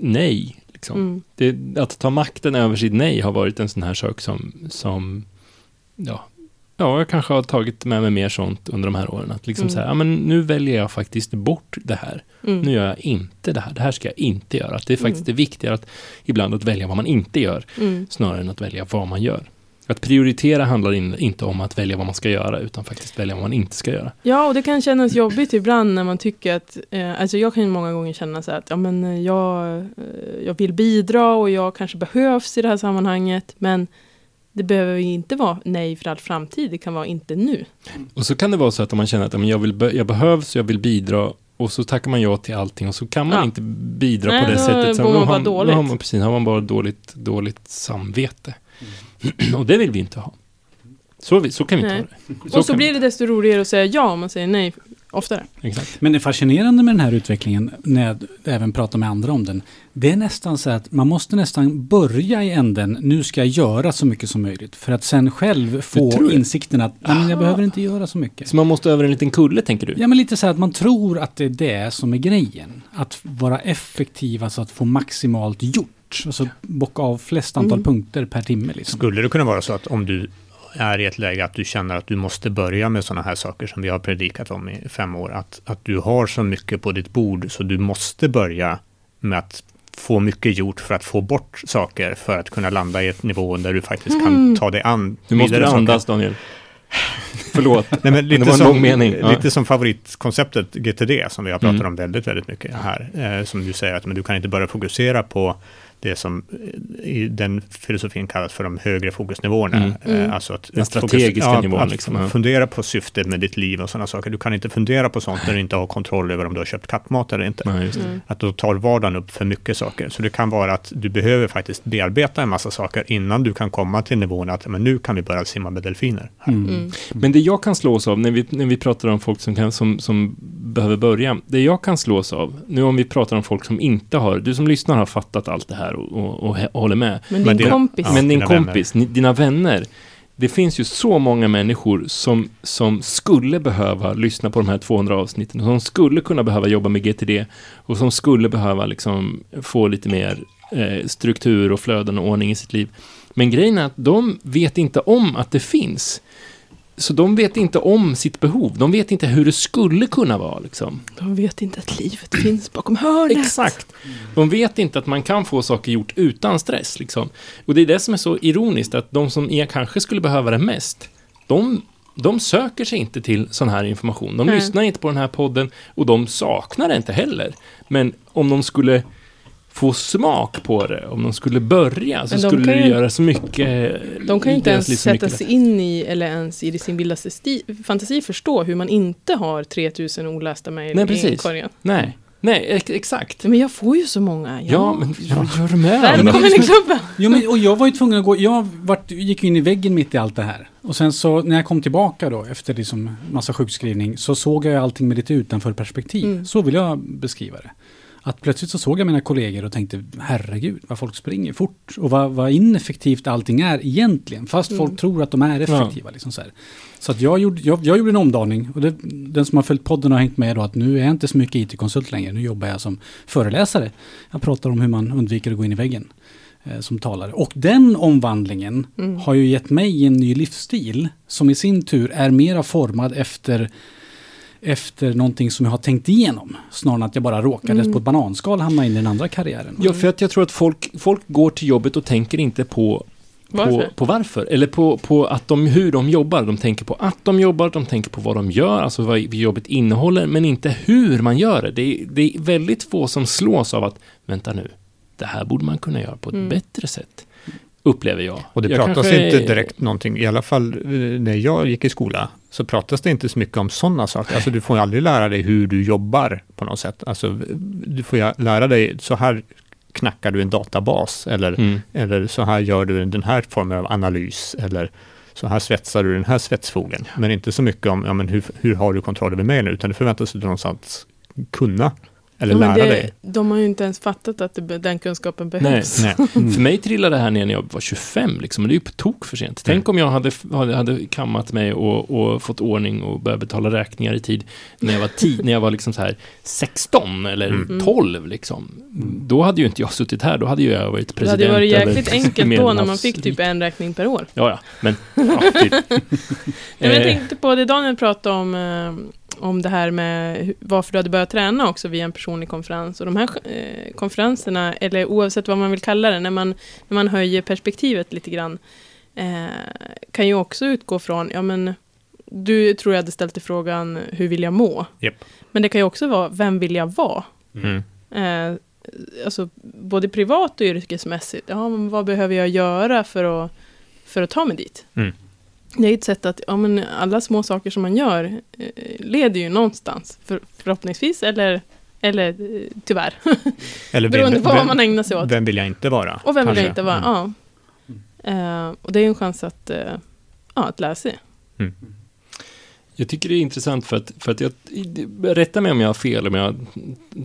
nej. Liksom. Mm. Det, att ta makten över sitt nej har varit en sån här sak som, som ja, ja, jag kanske har tagit med mig mer sånt under de här åren. Att liksom Mm. säga, ja men nu väljer jag faktiskt bort det här. Mm. Nu gör jag inte det här. Det här ska jag inte göra. Att det är faktiskt är viktigare att ibland att välja vad man inte gör, Mm. snarare än att välja vad man gör. Att prioritera handlar in, inte om att välja vad man ska göra, utan faktiskt välja vad man inte ska göra. Ja, och det kan kännas jobbigt ibland när man tycker att, eh, alltså jag kan ju många gånger känna så här att ja, men eh, jag, eh, jag vill bidra och jag kanske behövs i det här sammanhanget, men det behöver ju inte vara nej för all framtid, det kan vara inte nu. Och så kan det vara så att om man känner att men jag, vill, be- jag behövs, jag vill bidra, och så tackar man ja till allting och så kan man Ja. inte bidra Nej, på det då sättet. Så mår man då bara har, dåligt. Då har man, precis, har man bara dåligt, dåligt samvete. *clears throat* och det vill vi inte ha. Så, vi, så kan vi inte Nej. ha det. och så blir det desto roligare att säga ja om man säger nej oftare. Exakt. Men det fascinerande med den här utvecklingen, när jag även pratar med andra om den, det är nästan så att man måste nästan börja i änden, nu ska jag göra så mycket som möjligt, för att sen själv få insikten att nej, men jag Aha. behöver inte göra så mycket. Så man måste över en liten kulle, tänker du? Ja, men lite så här att man tror att det är det som är grejen. Att vara effektiv, alltså att få maximalt gjort. Alltså bocka av flest antal Mm. punkter per timme. Liksom. Skulle det kunna vara så att om du är i ett läge att du känner att du måste börja med sådana här saker som vi har predikat om i fem år, att, att du har så mycket på ditt bord så du måste börja med att få mycket gjort för att få bort saker för att kunna landa i ett nivå där du faktiskt kan Mm. ta dig an Du måste saker. andas, Daniel. Förlåt. *laughs* Nej, men lite, Det var en som, lång mening, ja. lite som favoritkonceptet GTD som vi har pratat Mm. om väldigt, väldigt mycket här. Eh, som du säger att men du kan inte bara fokusera på det som eh, i den filosofin kallas för de högre fokusnivåerna. Mm. Mm. Eh, alltså att, Den strategiska ja, nivån, Att liksom, fundera på syftet med ditt liv och sådana saker. Du kan inte fundera på sånt när du inte har kontroll över om du har köpt kattmat eller inte. Nej, just det. Mm. Att då tar vardagen upp för mycket saker. Så det kan vara att du behöver faktiskt bearbeta en massa saker innan du kan komma till nivån att men nu kan vi börja simma med delfiner. Mm. Mm. Men det jag kan slås av, när vi, när vi pratar om folk som, kan, som, som behöver börja, det jag kan slås av, nu om vi pratar om folk som inte har, du som lyssnar har fattat allt det här och, och, och, he- håller med. Men Men din det- kompis, Ja, Men din dina kompis, ni, dina vänner, det finns ju så många människor som, som skulle behöva lyssna på de här 200 avsnitten, som skulle kunna behöva jobba med GTD och som skulle behöva liksom få lite mer eh, struktur och flöden och ordning i sitt liv. Men grejen är att de vet inte om att det finns. Så de vet inte om sitt behov. De vet inte hur det skulle kunna vara. Liksom. de vet inte att livet *clears throat* finns bakom hörnet. Exakt. De vet inte att man kan få saker gjort utan stress. Liksom. Och det är det som är så ironiskt, att de som är, kanske skulle behöva det mest, de, de söker sig inte till sån här information. De Nej. lyssnar inte på den här podden och de saknar det inte heller. Men om de skulle få smak på det, om de skulle börja, så de skulle det ju- göra så mycket De kan ju inte ens sätta sig in i, eller ens i sin vildaste fantasi förstå hur man inte har 3000 olästa mejl Nej, i inkorgen. Nej, nej, ex- exakt. Men jag får ju så många. Ja, men vad gör du med? Välkommen i klubben! *laughs* Jo, men, och jag var ju tvungen att gå, jag vart, gick in i väggen mitt i allt det här. Och sen så när jag kom tillbaka då efter liksom massa sjukskrivning så såg jag allting med lite utanför perspektiv. Mm. Så vill jag beskriva det. Att plötsligt så såg jag mina kollegor och tänkte herregud vad folk springer fort och vad, vad ineffektivt allting är egentligen. Fast Mm. folk tror att de är effektiva. Liksom så så att jag, gjorde, jag, jag gjorde en omdaning och det, den som har följt podden har hängt med då att nu är jag inte så mycket IT-konsult längre. Nu jobbar jag som föreläsare. Jag pratar om hur man undviker att gå in i väggen eh, som talare. Och den omvandlingen Mm. har ju gett mig en ny livsstil som i sin tur är mera formad efter efter någonting som jag har tänkt igenom. Snarare än att jag bara råkade Mm. på ett bananskal hamna in i den andra karriären. Ja, för att jag tror att folk, folk går till jobbet och tänker inte på Varför? På, på varför, eller på, på att de, hur de jobbar. De tänker på att de jobbar, de tänker på vad de gör, alltså vad jobbet innehåller, men inte hur man gör det. Det är, det är väldigt få som slås av att, vänta nu, det här borde man kunna göra på ett Mm. bättre sätt. Upplever jag. Och det jag pratas inte är- direkt någonting, i alla fall eh, när jag gick i skola, så pratas det inte så mycket om sådana saker. Alltså du får ju aldrig lära dig hur du jobbar på något sätt. Alltså du får ju lära dig, så här knackar du en databas, eller, Mm. eller så här gör du den här formen av analys, eller så här svetsar du den här svetsfogen. Men inte så mycket om, ja men hur, hur har du kontroll över mejlen, utan det förväntas du någonstans kunna eller Ja, lära det, dig. De har ju inte ens fattat att det, den kunskapen behövs. Nej. *laughs* Mm. För mig trillade det här ner när jag var 25, liksom, och det är ju på tok för sent. Tänk om jag hade, hade, hade kammat mig och, och fått ordning och börjat betala räkningar i tid när jag var, tid, när jag var liksom så här 16 eller Mm. 12. Liksom. Då hade ju inte jag suttit här, då hade ju jag varit Det president. hade ju varit jäkligt enkelt *laughs* då när man fick typ en räkning per år. Ja, ja, men... Ja, typ. *laughs* Nej, men jag Eh, tänkte på det Daniel pratade om, eh, om det här med varför du hade börjat träna också via en personlig konferens. Och de här eh, konferenserna, eller oavsett vad man vill kalla det, när man, när man höjer perspektivet lite grann, eh, kan ju också utgå från, ja men, du tror jag hade ställt dig frågan, hur vill jag må? Japp. Men det kan ju också vara, vem vill jag vara? Mm. Eh, alltså, både privat och yrkesmässigt. Ja, men vad behöver jag göra för att, för att ta mig dit? Mm. Det är ett sätt att, ja men alla små saker som man gör eh, leder ju någonstans. För, förhoppningsvis, eller, eller eh, tyvärr. *laughs* Eller Beroende vem, på vad man ägnar sig åt. vem vill jag inte vara? och vem vill jag kanske? inte vara? Mm. Ja. Eh, och det är ju en chans att, eh, ja, att lära sig. Jag tycker det är intressant för att, för att jag, rätta mig om jag har fel, om jag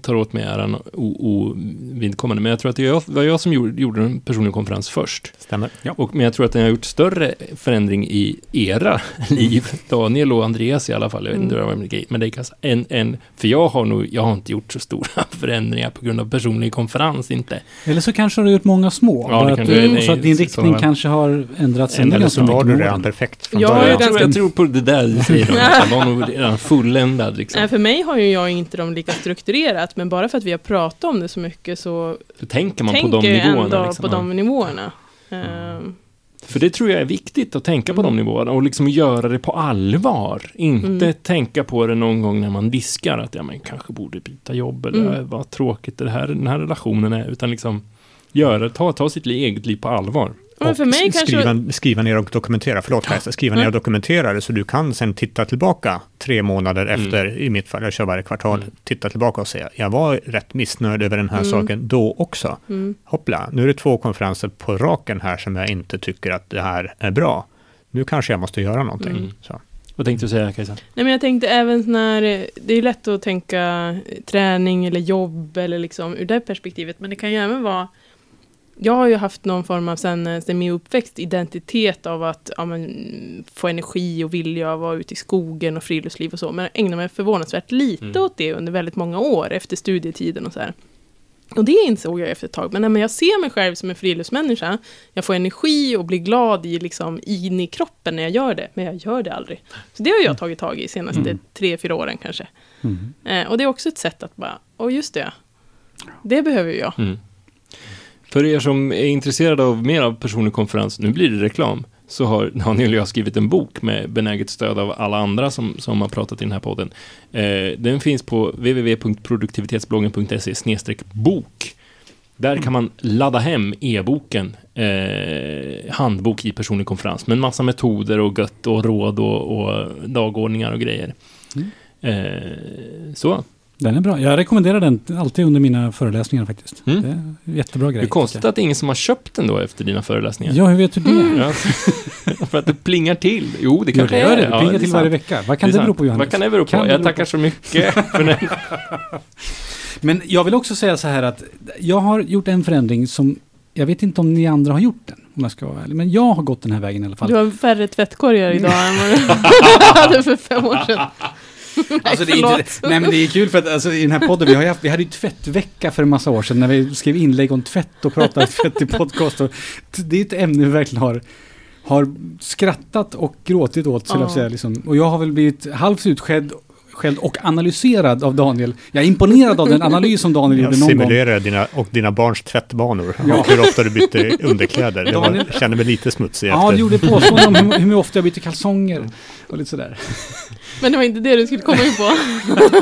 tar åt mig äran ovidkommande, men jag tror att det var jag som gjorde, gjorde en personlig konferens först. Stämmer. Och, men jag tror att den har gjort större förändring i era liv, Daniel och Andreas i alla fall, jag vet inte Mm. vad med, med dig Kassa, än, än, för jag har nog, jag har inte gjort så stora *laughs* förändringar på grund av personlig konferens, inte. Eller så kanske du har gjort många små. Ja, det att du, är- nej, så att din riktning så- kanske har ändrats Eller så var du redan perfekt från Jag har ju början. Jag tror, ganska- jag tror på det där du säger, *laughs* jag var nog redan fulländad liksom. Nej, för mig har ju jag inte dem lika strukturerat, men bara för att vi har pratat om det så mycket så Så tänker man på de nivåerna. ändå liksom. på de nivåerna. Eh, För det tror jag är viktigt att tänka på de Mm. nivåerna och liksom göra det på allvar. Inte Mm. tänka på det någon gång när man diskar att ja, men kanske borde byta jobb eller Mm. mm. vad tråkigt det här, den här relationen är. Utan liksom göra, ta, ta sitt eget liv på allvar. Ja, men för Och mig kanske- skriva, skriva ner och dokumentera, förlåt Kajsa, skriva ner Ja. och dokumentera det så du kan sen titta tillbaka tre månader Mm. efter, i mitt fall, jag kör varje kvartal, Mm. titta tillbaka och säga, jag var rätt missnöjd över den här Mm. saken då också. mm. Hoppla, nu är det två konferenser på raken här som jag inte tycker att det här är bra. Nu kanske jag måste göra någonting. Mm. Så. Vad tänkte du säga Kajsa? Nej, men jag tänkte även när det är lätt att tänka träning eller jobb eller liksom ur det perspektivet, men det kan ju även vara jag har ju haft någon form av sen, eh, sen min uppväxt identitet av att ja, men, få energi och vilja att vara ute i skogen och friluftsliv och så, men jag ägnar mig förvånansvärt lite Mm. åt det under väldigt många år efter studietiden och så här. Och det insåg jag efter ett tag, men nej, men jag ser mig själv som en friluftsmänniska, jag får energi och blir glad i, liksom, in i kroppen när jag gör det, men jag gör det aldrig. Så det har jag tagit tag i senaste Mm. tre, fyra åren kanske. Mm. Eh, och det är också ett sätt att bara, åh just det, det behöver jag. För er som är intresserade av mer av personlig konferens, nu blir det reklam, så har Daniel och jag skrivit en bok med benäget stöd av alla andra som, som har pratat i den här podden. Eh, den finns på www.produktivitetsbloggen.se bok. Där kan man ladda hem e-boken, eh, handbok i personlig konferens, med en massa metoder och gött och råd och, och dagordningar och grejer. Mm. Eh, så, Den är bra. Jag rekommenderar den alltid under mina föreläsningar faktiskt. Mm. Det är jättebra grej. det är konstigt att det är ingen som har köpt den då efter dina föreläsningar. Ja, hur vet du det? Mm. Ja, *laughs* för att det plingar till. Jo, det kanske det gör det. Det Ja, plingar är till varje vecka. Vad kan det, sant. bero på Johannes? Vad kan det bero på? Kan det jag tackar så mycket *laughs* för den. Men jag vill också säga så här att jag har gjort en förändring som jag vet inte om ni andra har gjort den, om jag ska vara ärlig. Men jag har gått den här vägen i alla fall. Du har färre tvättkorgar idag än vad du *laughs* hade för fem år sedan. Nej, *laughs* Alltså det är inte, nej men det är kul för att alltså, i den här podden, vi, har haft, vi hade ju tvättvecka för en massa år sedan när vi skrev inlägg om tvätt och pratade tvätt i podcast. Och det är ett ämne vi verkligen har, har skrattat och gråtit åt, skulle jag Ja. säga. Liksom. Och jag har väl blivit halvt utskälld skälld och analyserad av Daniel. Jag är imponerad av den analys som Daniel Jag gjorde någon gång. simulerar dina och dina barns tvättbanor. Ja. Och hur ofta du bytte *laughs* underkläder. Det var, Daniel- jag känner mig lite smutsig Ja, efter. du gjorde påståenden om hur, hur ofta jag byter kalsonger och lite sådär. Men det var inte det du skulle komma in på.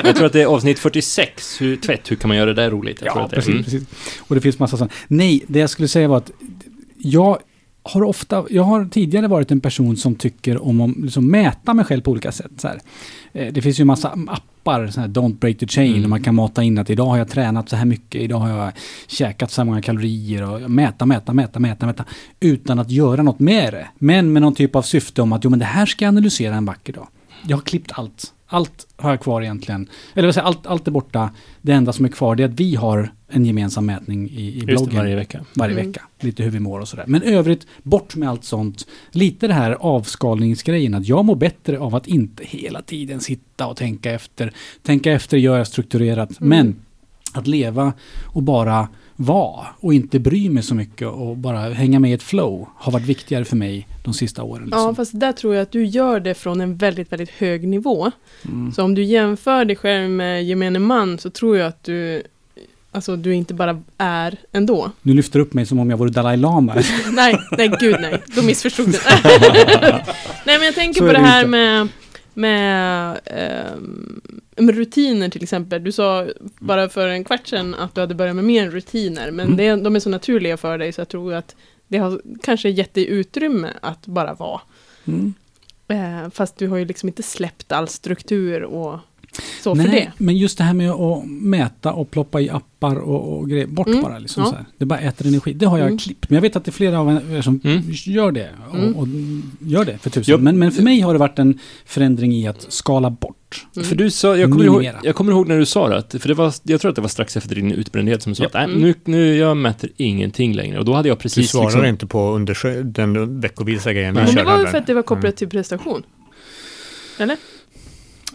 *laughs* Jag tror att det är avsnitt 46, hur, tvätt, hur kan man göra det där roligt? Jag tror Ja, att det är. precis, Mm. precis. Och det finns massa sånt. Nej, det jag skulle säga var att jag har ofta, jag har tidigare varit en person som tycker om att liksom mäta mig själv på olika sätt. Så här. Eh, Det finns ju massa appar, så här Don't break the chain, Mm. och man kan mata in att idag har jag tränat så här mycket, idag har jag käkat så här många kalorier och mäta, mäta, mäta, mäta, mäta, utan att göra något med det. Men med någon typ av syfte om att jo, men det här ska jag analysera en vacker dag. Jag har klippt allt. Allt har jag kvar egentligen. Eller vad säger, allt, allt är borta. Det enda som är kvar det är att vi har en gemensam mätning i, i bloggen det, varje vecka. varje Mm. vecka. Lite hur vi mår och sådär. Men övrigt, bort med allt sånt. Lite det här avskalningsgrejen, att jag mår bättre av att inte hela tiden sitta och tänka efter. Tänka efter gör jag strukturerat. Mm. Men att leva och bara vara och inte bry mig så mycket och bara hänga med i ett flow har varit viktigare för mig de sista åren. Ja, Liksom. fast där tror jag att du gör det från en väldigt, väldigt hög nivå. Mm. Så om du jämför dig själv med gemene man så tror jag att du, alltså du inte bara är ändå. Nu lyfter du upp mig som om jag vore Dalai Lama. *laughs* nej, nej gud nej, då missförstod du. *laughs* nej men jag tänker Så på det det här inte. med, med, med rutiner till exempel. Du sa bara för en kvart sedan att du hade börjat med mer rutiner, men Mm. det, de är så naturliga för dig så jag tror att det har kanske gett dig utrymme att bara vara. Mm. Eh, fast du har ju liksom inte släppt all struktur och så för Nej, det. men just det här med att mäta och ploppa i appar och, och grejer. Bort Mm, bara liksom ja. så här. Det bara äter energi. Det har jag Mm. klippt. Men jag vet att det är flera av er som Mm. gör det. Och, Mm. och gör det för tusen. Men, men för mig har det varit en förändring i att skala bort. Mm. För du sa, jag kommer, ihåg, jag kommer ihåg när du sa det, att- för det var, jag tror att det var strax efter din utbrändhet som du sa Ja. att nej, Mm. nu, nu, jag mäter ingenting längre. Och då hade jag Du precis svarar liksom, inte på undersö- den veckovisa grejen vi Men det var ju där. för att det var kopplat Mm. till prestation. Eller?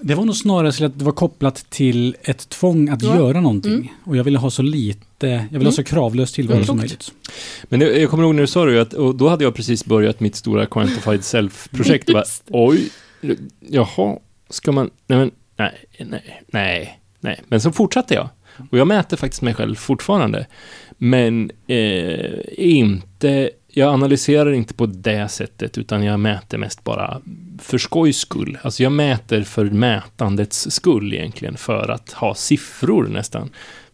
Det var nog snarare så att det var kopplat till ett tvång att Ja. göra någonting. Mm. Och jag ville ha så lite, jag ville Mm. ha så kravlös tillvaro Mm. som möjligt. Men det, jag kommer ihåg när du sa det, att, och då hade jag precis börjat mitt stora Quantified Self-projekt *laughs* oj, jaha, ska man, nej men, nej, nej, nej, nej. Men så fortsatte jag. Och jag mäter faktiskt mig själv fortfarande. Men eh, inte, jag analyserar inte på det sättet, utan jag mäter mest bara för skojs skull. Alltså jag mäter för mätandets skull egentligen, för att ha siffror nästan.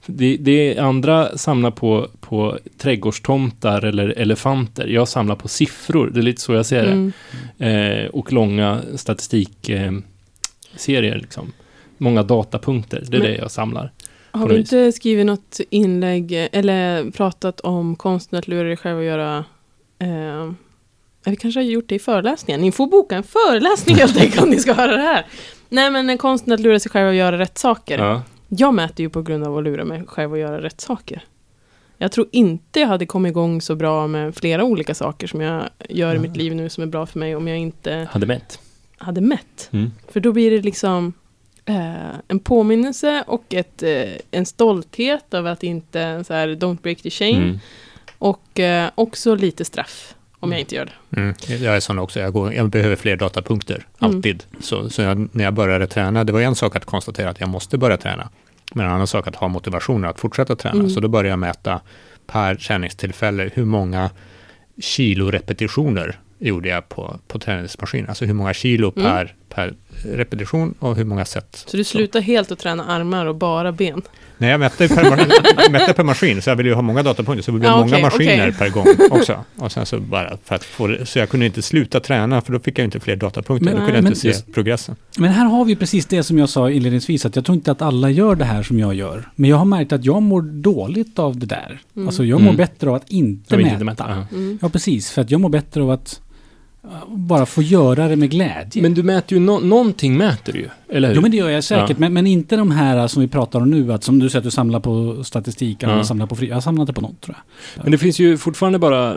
Det, det andra samlar på, på trädgårdstomtar eller elefanter. Jag samlar på siffror. Det är lite så jag ser det. Mm. Eh, och långa statistikserier. Eh, serier, liksom. Många datapunkter. Det är Men- det jag samlar. Har vis. inte skrivit något inlägg eller pratat om konsten att lura dig själv att göra eh, vi kanske har gjort det i föreläsningen. Ni får boka en föreläsning helt enkelt om ni ska höra det här. Nej men eh, konsten att lura sig själv att göra rätt saker. Ja. Jag mäter ju på grund av att lura mig själv att göra rätt saker. Jag tror inte jag hade kommit igång så bra med flera olika saker som jag gör i mitt liv nu som är bra för mig om jag inte Hade mätt. Hade mätt. Mm. För då blir det liksom eh, en påminnelse och ett, eh, en stolthet över att inte så här, don't break the chain. Mm. Och eh, också lite straff om jag inte gör det. Mm. Jag är sån också, jag, går, jag behöver fler datapunkter, Mm. alltid. Så, så jag, när jag började träna, det var en sak att konstatera att jag måste börja träna, men en annan sak att ha motivationen att fortsätta träna. Mm. Så då började jag mäta per träningstillfälle, hur många kilorepetitioner gjorde jag på, på träningsmaskin. Alltså hur många kilo Mm. per, per repetition och hur många set. Så du slutar helt att träna armar och bara ben. Nej, jag mätte per, *laughs* mätte per maskin, så jag ville ju ha många datapunkter, så det blev Ja, många okej, maskiner okej. per gång *laughs* också. Och sen så bara för att få det, så jag kunde inte sluta träna, för då fick jag inte fler datapunkter, Men- då kunde jag men inte se just- progressen. Men här har vi precis det som jag sa inledningsvis, att jag tror inte att alla gör det här som jag gör. Men jag har märkt att jag mår dåligt av det där. Mm. Alltså jag mår Mm. bättre av att inte Jag mäta. inte mäta. Ja. Mm. Ja, precis. För att jag mår bättre av att uh, bara få göra det med glädje. Men du mäter ju, no någonting mäter du ju, eller hur? Jo, men det gör jag säkert. Ja. Men, men inte de här som vi pratar om nu, att som du säger att du samlar på statistik, eller Ja. samlar på fri... Jag samlar inte på något, tror jag. Men det finns ju fortfarande bara... eh,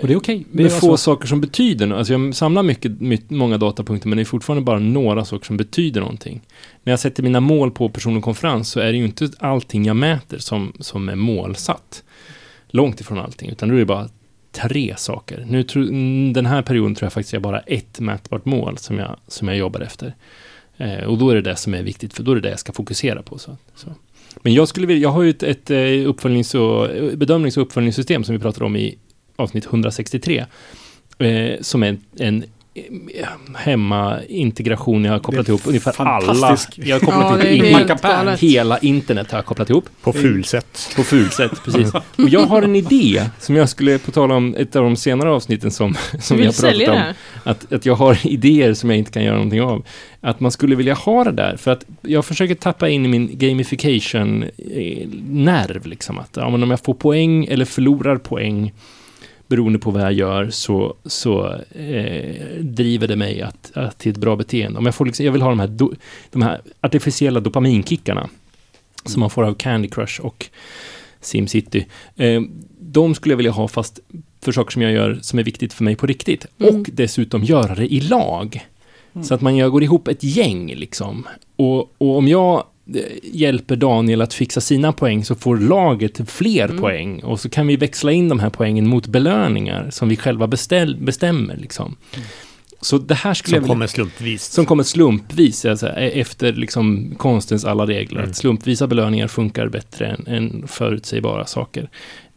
Och det är okej. Det med är få alltså- saker som betyder något. Alltså jag samlar mycket, mycket, många datapunkter, men det är fortfarande bara några saker som betyder någonting. När jag sätter mina mål på person och konferens så är det ju inte allting jag mäter som, som är målsatt. Långt ifrån allting, utan då är det bara tre saker. Nu mm, den här perioden tror jag faktiskt jag bara ett mätbart mål som jag, som jag jobbar efter. Eh, och då är det det som är viktigt, för då är det det jag ska fokusera på. Så, så. Men jag skulle vilja, jag har ju ett, ett eh, uppföljnings och, eh, bedömnings och uppföljningssystem som vi pratade om i avsnitt 163. Eh, som är en, en hemmaintegration jag har kopplat ihop ungefär alla. Jag har kopplat Ja, ihop in- hela internet har jag kopplat ihop. På fulsätt. På fulsätt, precis. *laughs* Och jag har en idé som jag skulle, på tala om ett av de senare avsnitten som, som har pratat om, att, att jag har idéer som jag inte kan göra någonting av. Att man skulle vilja ha det där, för att jag försöker tappa in i min gamification-nerv, liksom. Att ja, men om jag får poäng eller förlorar poäng beroende på vad jag gör, så, så eh, driver det mig att, att, till ett bra beteende. Om jag, får liksom, jag vill ha de här, do, de här artificiella dopaminkickarna som man får av Candy Crush och SimCity. Eh, de skulle jag vilja ha fast för saker som jag gör som är viktigt för mig på riktigt. Mm. Och dessutom göra det i lag. Mm. Så att man gör, går ihop ett gäng liksom. Och, och om jag hjälper Daniel att fixa sina poäng så får laget fler Mm. poäng. Och så kan vi växla in de här poängen mot belöningar som vi själva beställ, bestämmer. Liksom. Så det här skulle Som vilja... kommer slumpvis. Som kommer slumpvis, alltså, e- efter liksom konstens alla regler. Mm. Att slumpvisa belöningar funkar bättre än, än förutsägbara saker.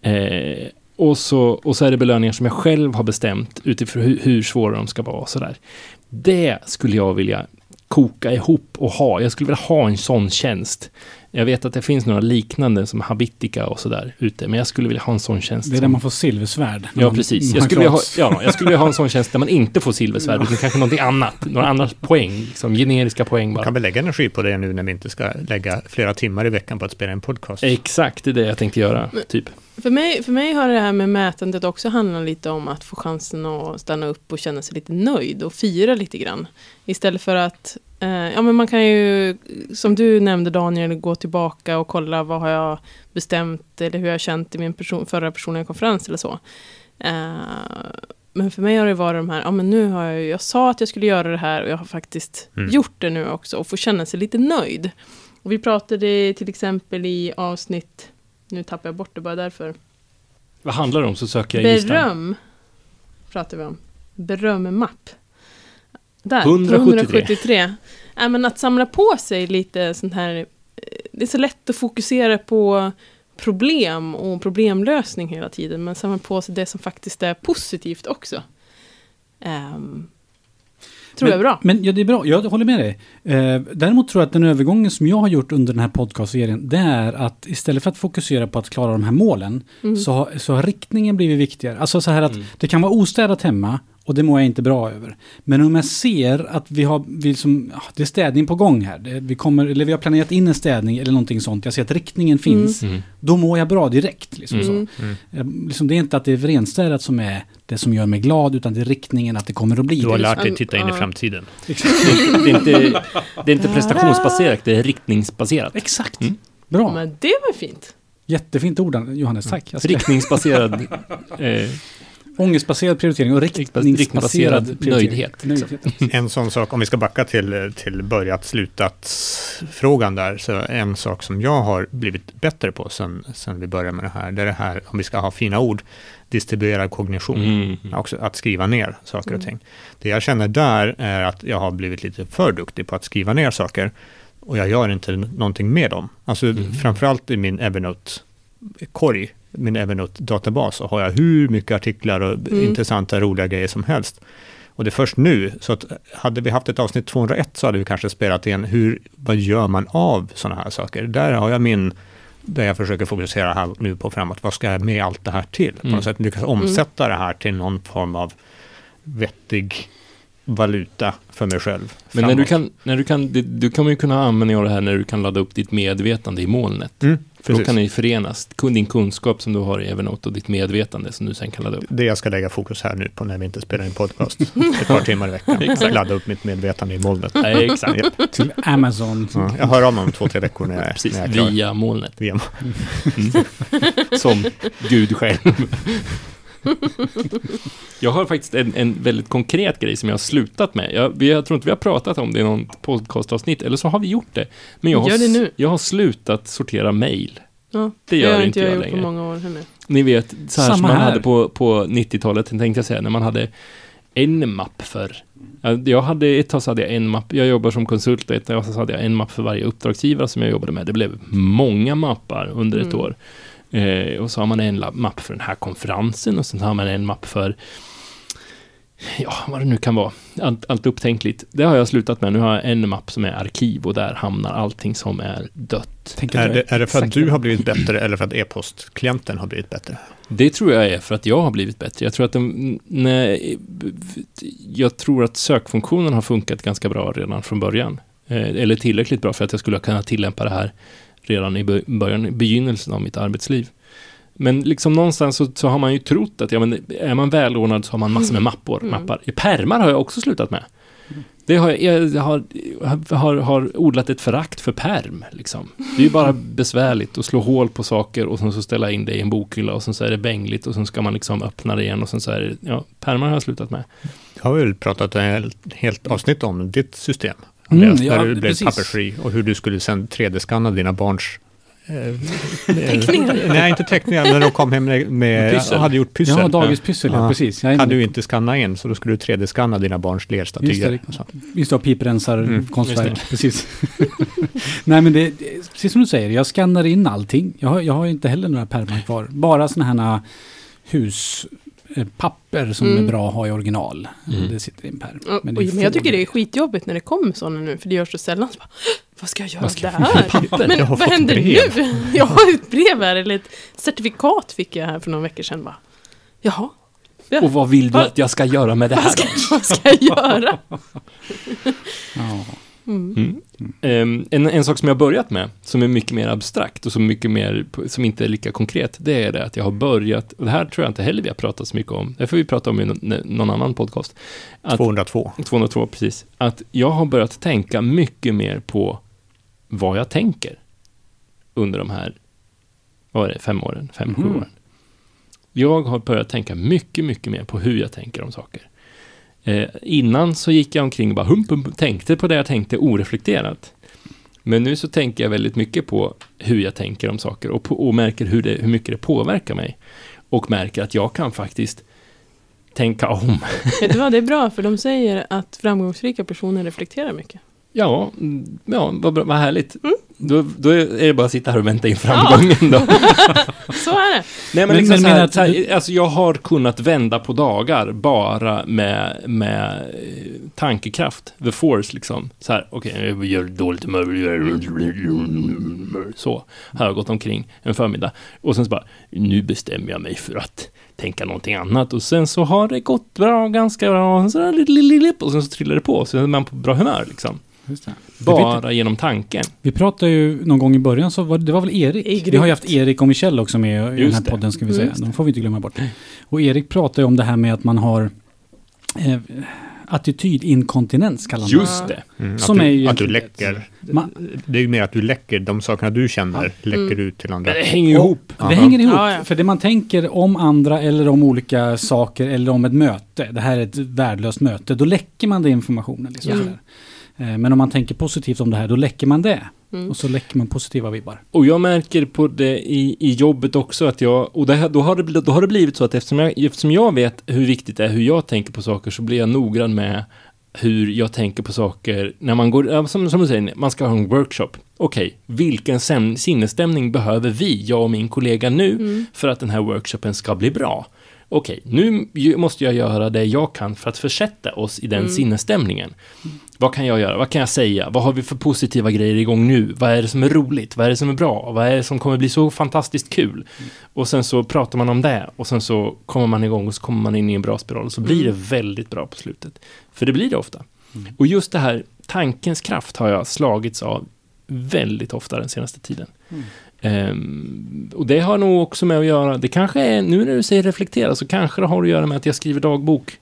Eh, och, så, och så är det belöningar som jag själv har bestämt utifrån hur, hur svåra de ska vara. och Sådär. Det skulle jag vilja koka ihop och ha. Jag skulle vilja ha en sån tjänst. Jag vet att det finns några liknande som Habitica och sådär ute, men jag skulle vilja ha en sån tjänst. Det är där man får silversvärd. Ja, man- precis. man Jag skulle, vilja ha, ja, jag skulle vilja ha en sån *laughs* tjänst där man inte får silversvärd, utan kanske någonting annat. Några andra poäng, liksom generiska poäng Man bara. kan väl lägga energi på det nu när vi inte ska lägga flera timmar i veckan på att spela en podcast. Exakt, det är det jag tänkte göra, typ. För mig, för mig har det här med mätandet också handlat lite om att få chansen att stanna upp och känna sig lite nöjd och fira lite grann. Istället för att, eh, ja men man kan ju, som du nämnde Daniel, gå tillbaka och kolla vad har jag bestämt eller hur jag har känt i min person, förra personliga konferens eller så. Eh, men för mig har det varit de här, ja men nu har jag, jag sa att jag skulle göra det här och jag har faktiskt Mm. gjort det nu också och få känna sig lite nöjd. Och vi pratade till exempel i avsnitt, nu tappar jag bort det bara därför. Vad handlar det om, så söker jag i listan. Beröm pratar vi om. Berömmapp. Där, 173. 173. Ja, men att samla på sig lite sånt här, eh, det är så lätt att fokusera på problem och problemlösning hela tiden, men samla på sig det som faktiskt är positivt också. Ehm, tror men, jag är bra. Men ja, det är bra, jag håller med dig. Eh, däremot tror jag att den övergången som jag har gjort under den här podcastserien, det är att istället för att fokusera på att klara de här målen, Mm. så, har, så har riktningen blivit viktigare. Alltså så här att Mm. det kan vara ostädat hemma och det mår jag inte bra över. Men om jag ser att vi har, vi som, ja, det är städning på gång här, vi, kommer, eller vi har planerat in en städning eller någonting sånt, jag ser att riktningen finns, Mm. då mår jag bra direkt. Liksom Mm. så. Mm. Liksom, det är inte att det är renstädat som är det som gör mig glad, utan det är riktningen att det kommer att bli Du har det. lärt dig liksom- titta in i framtiden. *laughs* Det, är inte, det är inte prestationsbaserat, det är riktningsbaserat. Exakt. Mm. Bra. Men det var fint. Jättefint ord, Johannes. Tack. Riktningsbaserad *laughs* eh, Ångestbaserad prioritering och riktningsbaserad, riktningsbaserad nöjdhet, Nöjdhet. En sån sak, om vi ska backa till, till börjat slutat frågan där, så en sak som jag har blivit bättre på sen, sen vi började med det här, det är det här, om vi ska ha fina ord, distribuerad kognition. mm. Också att skriva ner saker och Mm. ting. Det jag känner där är att jag har blivit lite för duktig på att skriva ner saker och jag gör inte någonting med dem. Alltså Mm. framförallt i min Evernote-korg, min Evernote-databas, så har jag hur mycket artiklar och Mm. intressanta, roliga grejer som helst. Och det är först nu, så att hade vi haft ett avsnitt 201 så hade vi kanske spelat in hur, vad gör man av sådana här saker? Där har jag min, där jag försöker fokusera här nu på framåt, vad ska jag med allt det här till? På Mm. något sätt lyckas omsätta det här till någon form av vettig valuta för mig själv. Men när du kan, när du kan, det- du kommer ju kunna av det här när du kan ladda upp ditt medvetande i molnet. Mm, För då kan det ju förenas, din kunskap som du har i Evernote och ditt medvetande som du sen kan ladda upp. Det jag ska lägga fokus här nu på när vi inte spelar in podcast. *laughs* ett par timmar i veckan. Ladda upp mitt medvetande i molnet. Nej, exakt. Japp. Till Amazon. Ja, jag hör av mig om två, tre veckor när jag, Precis, när jag är klar. via molnet. Via. Mm. *laughs* Som Gud själv. *laughs* Jag har faktiskt en, en väldigt konkret grej som jag har slutat med. Jag, vi, jag tror inte vi har pratat om det i någon podcastavsnitt, eller så har vi gjort det. Men jag har, Gör det s- nu. jag har slutat sortera mail. Ja, Det gör har inte jag gjort längre. på många år heller. Ni vet, så här Samma som man här. hade på, på 90-talet, tänkte jag säga, när man hade en mapp för... Ja, Jag hade, ett tag så hade jag en mapp, jag jobbar som konsult och ett tag så hade jag en mapp för varje uppdragsgivare som jag jobbade med. Det blev många mappar under ett Mm. år. Eh, och så har man en mapp för den här konferensen och sen har man en mapp för Ja, vad det nu kan vara. Allt, allt upptänkligt. Det har jag slutat med. Nu har jag en mapp som är arkiv och där hamnar allting som är dött. Är det, är det för att du har blivit bättre eller för att e-postklienten har blivit bättre? Det tror jag är för att jag har blivit bättre. Jag tror att, de, nej, jag tror att sökfunktionen har funkat ganska bra redan från början. Eh, eller tillräckligt bra för att jag skulle kunna tillämpa det här redan i bö- början, begynnelsen av mitt arbetsliv. Men liksom någonstans så, så har man ju trott att ja, men är man välordnad så har man massor med mappor, Mm. mappar. I pärmar har jag också slutat med. Det har, jag, har, har, har odlat ett förakt för perm. Liksom. Det är ju bara besvärligt att slå hål på saker och sen så ställa in det i en bokhylla och sen så är det bängligt och sen ska man liksom öppna det igen och sen så är det, ja, pärmar har jag slutat med. Jag har väl pratat ett helt avsnitt om ditt system. Mm, Andreas, ja, när du blev precis. pappersfri och hur du skulle sen 3D-skanna dina barns eh, Teckningar. Nej, inte teckningar, men de kom hem med, med hade gjort pyssel. Ja, dagispyssel, ja. Ja. precis. Jag Hade du inte skanna in, så då skulle du 3D-skanna dina barns Just det, lerstatyer. det- och så. Just det, piprensar, Mm, konstverk. *laughs* Precis. Nej, men det, det, precis som du säger, jag skannar in allting. Jag har, jag har inte heller några pärmar kvar. Bara sådana här huspapper som Mm. är bra att ha i original. Mm. Det sitter i en pärm. Men men jag tycker det är skitjobbigt när det kommer sådana nu, för det görs så sällan. Så bara, vad ska jag göra Vad ska jag där? Men vad händer brev. nu? *laughs* Jag har ett brev här, eller ett certifikat fick jag här för några veckor sedan. Bara, Jaha, Ja. Och vad vill du Va? att jag ska göra med det vad här ska, då? *laughs* vad ska jag göra? *laughs* Ja. Mm. Mm. En, en sak som jag har börjat med, som är mycket mer abstrakt och som, mycket mer, som inte är lika konkret, det är det att jag har börjat, och det här tror jag inte heller vi har pratat så mycket om, det får vi prata om i någon, annan podcast. Att, 202. 202, precis. Att jag har börjat tänka mycket mer på vad jag tänker under de här, vad är det, fem åren, fem, sju Mhm. åren. Jag har börjat tänka mycket, mycket mer på hur jag tänker om saker. Eh, innan så gick jag omkring och bara hump, hump, tänkte på det jag tänkte oreflekterat. Men nu så tänker jag väldigt mycket på hur jag tänker om saker och, på, och märker hur, det, hur mycket det påverkar mig. Och märker att jag kan faktiskt tänka om. Vet du vad, det är bra, för de säger att framgångsrika personer reflekterar mycket. Ja, mm, ja vad, bra, vad härligt. Mm. Då, då är det bara att sitta här och vänta in framgången då. Så är det. Nej men, Men- liksom men så här, så här, alltså jag har kunnat vända på dagar bara med, med eh, tankekraft, the force liksom. Så här, okej, jag gör dåligt humör. Så har jag gått omkring en förmiddag. Och sen så bara, nu bestämmer jag mig för att tänka någonting annat. Och sen så har det gått bra, ganska bra. Och, så, lite, lite, lite, och sen så trillar det på, så är man på bra humör liksom. Just det. Bara genom tanken. Vi pratade ju någon gång i början, så var det, det var väl Erik? Erik Vi har ju haft Erik och Michelle också med i den Just här det. podden, ska vi säga. just De får vi inte glömma bort. Och Erik pratade ju om det här med att man har eh, attitydinkontinens, kallar man Just det. Mm, att, Som du, är ju att du läcker. Man, Det är ju mer att du läcker de sakerna du känner, läcker Mm. ut till andra. Men det hänger ihop. Det hänger ihop. Ja, ja. För det man tänker om andra eller om olika saker eller om ett möte. Det här är ett värdelöst möte. Då läcker man den informationen. Liksom Ja. Men om man tänker positivt om det här, då läcker man det. Mm. Och så läcker man positiva vibbar. Och jag märker på det i, i jobbet också att jag, och det, här- då, har det, då har det blivit så att eftersom jag, eftersom jag vet hur viktigt det är hur jag tänker på saker så blir jag noggrann med hur jag tänker på saker när man går, som, som du säger, man ska ha en workshop. Okej, vilken sem- sinnesstämning behöver vi, jag och min kollega nu, Mm. för att den här workshopen ska bli bra? Okej, nu ju- måste jag göra det jag kan för att försätta oss i den Mm. sinnesstämningen. Vad kan jag göra? Vad kan jag säga? Vad har vi för positiva grejer igång nu? Vad är det som är roligt? Vad är det som är bra? Vad är det som kommer bli så fantastiskt kul? Och sen så pratar man om det och sen så kommer man igång och så kommer man in i en bra spiral och så blir det väldigt bra på slutet. För det blir det ofta. Och just det här, tankens kraft har jag slagits av väldigt ofta den senaste tiden. Mm. Och det har nog också med att göra, det kanske är, nu när du säger reflektera, så kanske det har att göra med att jag skriver dagbok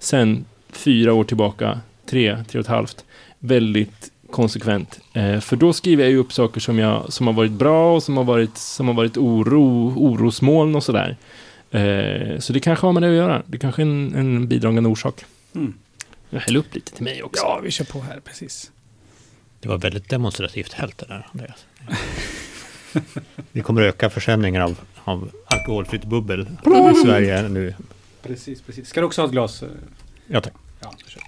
sen fyra år tillbaka, tre, tre och ett halvt, väldigt konsekvent. Eh, för då skriver jag ju upp saker som, jag, som har varit bra och som har varit, som har varit oro, orosmoln och sådär. Eh, så det kanske har med det att göra. Det kanske är en, en bidragande orsak. Mm. Jag häller upp lite till mig också. Ja, vi kör på här, precis. Det var väldigt demonstrativt hällt det där, Andreas. *laughs* Vi kommer öka försäljningen av, av alkoholfritt bubbel i Sverige nu. Precis, precis. Ska du också ha ett glas? Ja, tack. Ja. Härligt.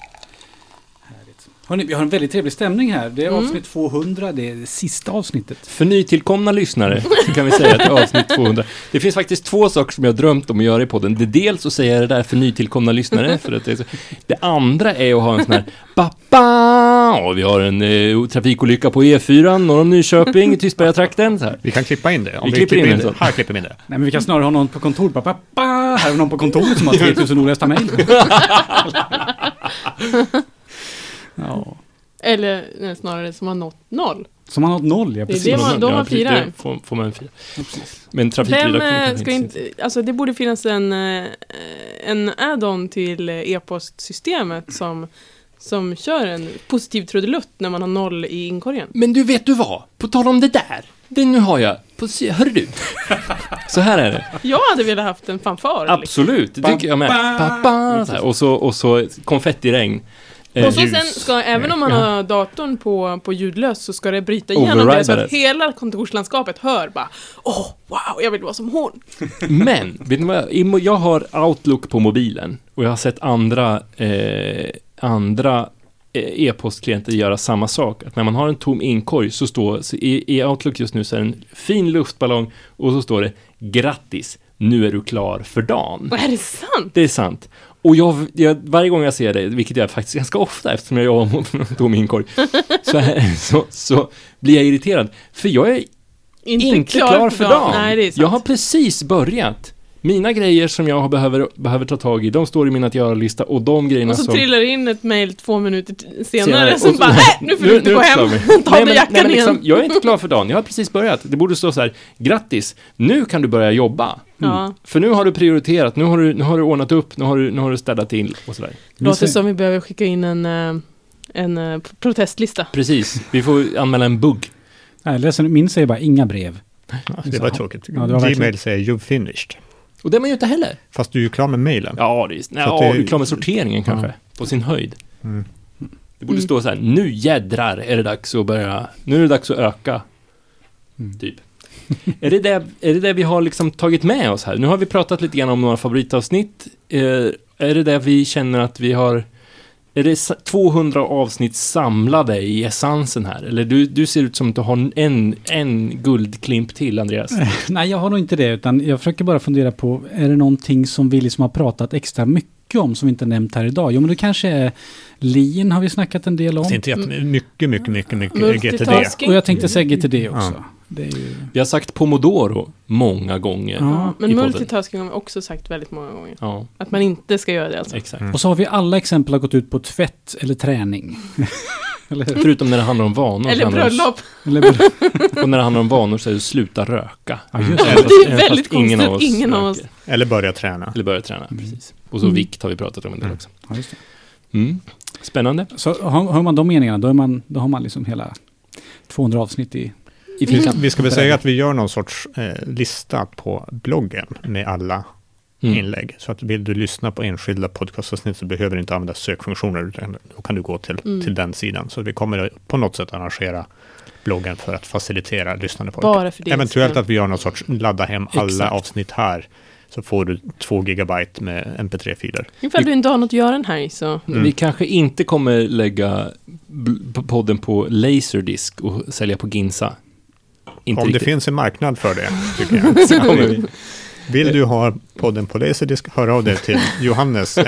Hörrni, vi har en väldigt trevlig stämning här. Det är Mm. avsnitt 200, det är det sista avsnittet. För nytillkomna lyssnare så kan vi säga att det är avsnitt 200. Det finns faktiskt två saker som jag har drömt om att göra i podden. Det är dels att säga det där för nytillkomna lyssnare. För att det, är så. det andra är att ha en sån här Pappa! Och vi har en eh, trafikolycka på E4 norr om Nyköping i Tystbergatrakten. Vi kan klippa in det. Om Vi vi, klipper in in, det. Här klipper vi in det. Nej, men vi kan snarare ha någon på kontoret. Bara, Pappa! Här har vi någon på kontoret som har 3000 olästa mejl. Ja. Eller nej, snarare som har nått noll. Som man har noll, ja Det är precis. det man- de Ja, precis, firar. det får, får man fira. Ja, precis. Men trafikredaktionen eh, kanske ska inte, alltså det borde finnas en, eh, en add-on till e-postsystemet som, som kör en positiv trudelutt när man har noll i inkorgen. Men du, vet du vad? På tal om det där. Det nu har jag. På, se- hörru du. *laughs* Så här är det. Jag hade velat haft en fanfar. liksom. Absolut, det tycker jag med. Ba, ba, så här. Och, så, och så konfettiregn. Eh, Och så sen ska, även om man har datorn på, på ljudlös så ska det bryta igenom det så att hela kontorslandskapet hör bara Åh, wow, jag vill vara som hon. *laughs* Men, vet ni vad? Jag har Outlook på mobilen och jag har sett andra, eh, andra eh, e-postklienter göra samma sak. Att när man har en tom inkorg så står, så i, i Outlook just nu så är det en fin luftballong och så står det Grattis, nu är du klar för dagen. Är det sant? Det är sant. Och jag, jag, varje gång jag ser det, vilket jag faktiskt ganska ofta eftersom jag jobbar mot *laughs* tom inkorg, så, här- så, så blir jag irriterad. För jag är inte, klar, för dagen. Nej, jag har precis börjat. Mina grejer som jag har behöver, behöver ta tag i, de står i min att göra-lista och de grejerna Och så som... trillar in ett mail två minuter senare, Senare, som så- bara äh, nu får du inte nu gå hem, *laughs* ta Nej, men- jackan nej, men liksom, igen. Jag är inte klar för dagen, jag har precis börjat. Det borde stå så här, grattis, nu kan du börja jobba. Ja, För nu har du prioriterat, nu har du, nu har du ordnat upp, nu har du, nu har du städat till och sådär. låter som vi behöver skicka in en, eh, en eh, protestlista. Precis, vi får anmäla en bugg. Är ledsen, min säger bara inga brev. Det var tråkigt. Ja, det var Gmail säger you've finished. Och det är man ju inte heller. Fast du är ju klar med mailen. Ja, det är, nej, ja, det- du är klar med sorteringen kanske, Ja. på sin höjd. Mm. Det borde Mm. stå så här, nu jädrar är det dags att börja, nu är det dags att öka. Mm. Typ. är, det det, är det det vi har liksom tagit med oss här? Nu har vi pratat lite grann om några favoritavsnitt. Eh, är det det vi känner att vi har, är det sa- 200 avsnitt samlade i essensen här? Eller du, du ser ut som att du har en, en guldklimp till, Andreas. Nej, jag har nog inte det, utan jag försöker bara fundera på, är det någonting som vi liksom har pratat extra mycket om som vi inte nämnt här idag? Jo, men det kanske är Lean har vi snackat en del om. Det är inte mycket, mycket, mycket, mycket GTD. Multitasking. Och jag tänkte säga GTD också. Ja. Det är ju... Vi har sagt pomodoro många gånger. Ja. Men multitasking har vi också sagt väldigt många gånger. Ja, Att man inte ska göra det alltså. exakt. Mm. Och så har vi alla exempel har gått ut på tvätt eller träning. *laughs* eller? Förutom när det handlar om vanor. Eller om- bröllop. *laughs* *laughs* Och när det handlar om vanor så är det sluta röka. Ja, just det. Är väldigt fast ingen av konstigt. oss Ingen av oss. Eller börja träna. Eller börja träna, Mm. precis. Och så Mm. vikt har vi pratat om en del Mm. också. ja, just det. Mm. Spännande. Så har, har man de meningarna, då, är man, då har man liksom hela 200 avsnitt i... I Vi, fickan. vi ska väl säga att vi gör någon sorts eh, lista på bloggen med alla Mm. inlägg. Så att vill du lyssna på enskilda podcastavsnitt så behöver du inte använda sökfunktioner, utan då kan du gå till, Mm. till den sidan. Så vi kommer på något sätt arrangera bloggen för att facilitera lyssnande på Bara för det. Eventuellt att vi gör någon sorts ladda hem alla Exakt. avsnitt här. Så får du två gigabyte med mp3-filer. Ifall du inte har något att göra en helg så. Mm. Vi kanske inte kommer lägga podden på Laserdisc och sälja på Ginsa. Inte Om det riktigt. finns en marknad för det, tycker *laughs* jag. så kommer vi. Vill du ha podden på Laserdisc, hör av dig till *laughs* Johannes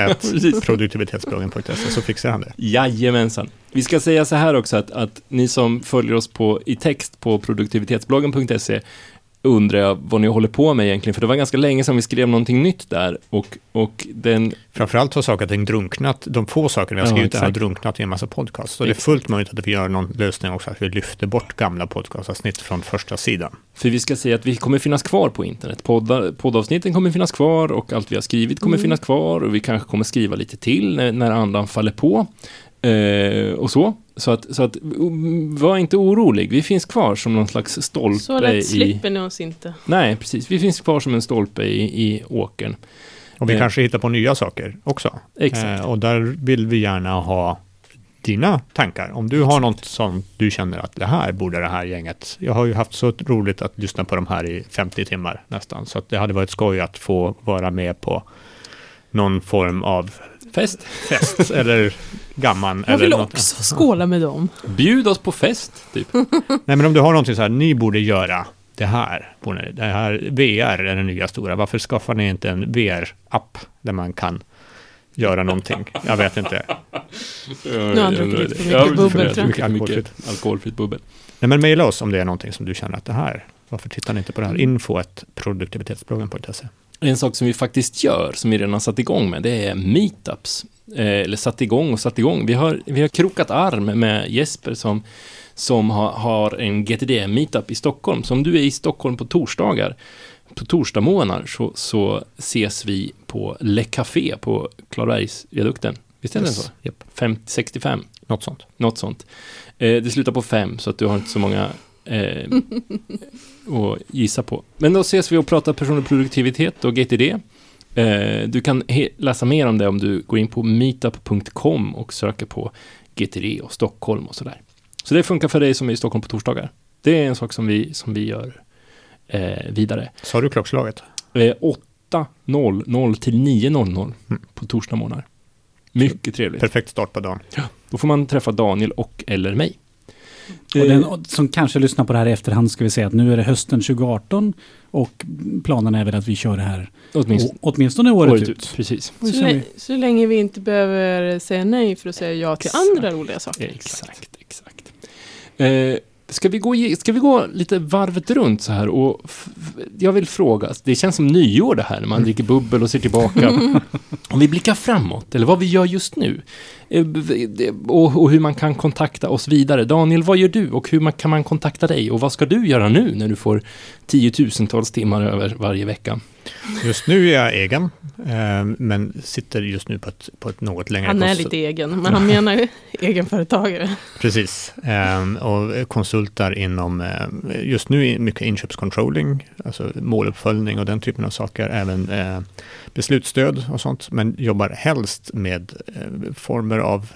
produktivitetsbloggen.se så fixar han det. Jajamensan. Vi ska säga så här också att, att ni som följer oss på, i text på produktivitetsbloggen.se undrar jag vad ni håller på med egentligen, för det var ganska länge sedan vi skrev någonting nytt där och, och den, Framförallt har saker och ting drunknat, de få saker vi har Ja, skrivit har exakt. drunknat i en massa podcast. Så det är fullt möjligt att vi gör någon lösning också, att vi lyfter bort gamla podcastavsnitt från första sidan. för vi ska säga att vi kommer finnas kvar på internet. Podda, poddavsnitten kommer finnas kvar och allt vi har skrivit kommer Mm. finnas kvar och vi kanske kommer skriva lite till när, när andan faller på. Eh, och så. Så att, så att, var inte orolig, vi finns kvar som någon slags stolpe Så lätt i... slipper ni oss inte. Nej, precis. Vi finns kvar som en stolpe i, i åkern. Och vi Eh. kanske hittar på nya saker också. Exakt. Eh, och där vill vi gärna ha dina tankar. Om du har något som du känner att det här borde det här gänget. Jag har ju haft så roligt att lyssna på de här i 50 timmar nästan. Så att det hade varit skoj att få vara med på någon form av Fest. fest eller gamman. Jag eller vill något. också skåla med dem. Bjud oss på fest, typ. Nej, men om du har någonting så här, ni borde göra det här. Det här VR är det nya stora. Varför skaffar ni inte en VR-app där man kan göra någonting? Jag vet inte. Nu har han druckit lite för mycket bubbel. Mycket, Alkoholfritt. alkoholfritt bubbel. Nej, men mejla oss om det är någonting som du känner att det här, varför tittar ni inte på det här? Info ett produktivitetsbloggen.se. En sak som vi faktiskt gör, som vi redan satt igång med, det är meetups. Eh, eller satt igång och satt igång. Vi har, vi har krokat arm med Jesper som, som har, har en GTD-meetup i Stockholm. Så om du är i Stockholm på torsdagar, på torsdagsmorgnar så, så ses vi på Le Café på Klarabergsviadukten. Visst är det så? Japp, 50, 65, något sånt. något sånt. Eh, det slutar på fem, så att du har inte så många eh, *laughs* att gissa på. Men då ses vi och pratar personlig produktivitet och GTD. Eh, du kan läsa mer om det om du går in på meetup.com och söker på GTD och Stockholm och sådär. Så det funkar för dig som är i Stockholm på torsdagar. Det är en sak som vi, som vi gör eh, vidare. Sa du klockslaget? Eh, 8.00 till 9.00 Mm. på torsdagsmorgnar. Mycket trevligt. Perfekt start på dagen. Då får man träffa Daniel och eller mig. Och Eh, den som kanske lyssnar på det här i efterhand ska vi säga att nu är det hösten 2018 och planen är väl att vi kör det här åtminstone åtminstone året, året ut. ut. Precis. Så, vi- så länge vi inte behöver säga nej för att säga ja till Exakt. andra roliga saker. Exakt, exakt. Eh, ska, vi gå, ska vi gå lite varvet runt så här och jag vill fråga, det känns som nyår det här när man dricker bubbel och ser tillbaka. *laughs* Om vi blickar framåt, eller vad vi gör just nu. Eh, och, och hur man kan kontakta oss vidare. Daniel, vad gör du och hur man, kan man kontakta dig? Och vad ska du göra nu när du får tiotusentals timmar över varje vecka? Just nu är jag egen, eh, men sitter just nu på ett, på ett något längre Han är lite egen, men han menar ju *laughs* egenföretagare. Precis, eh, och konsultar inom, eh, just nu mycket inköpscontrolling, alltså måluppföljning och den typen av saker, även beslutsstöd och sånt, men jobbar helst med former av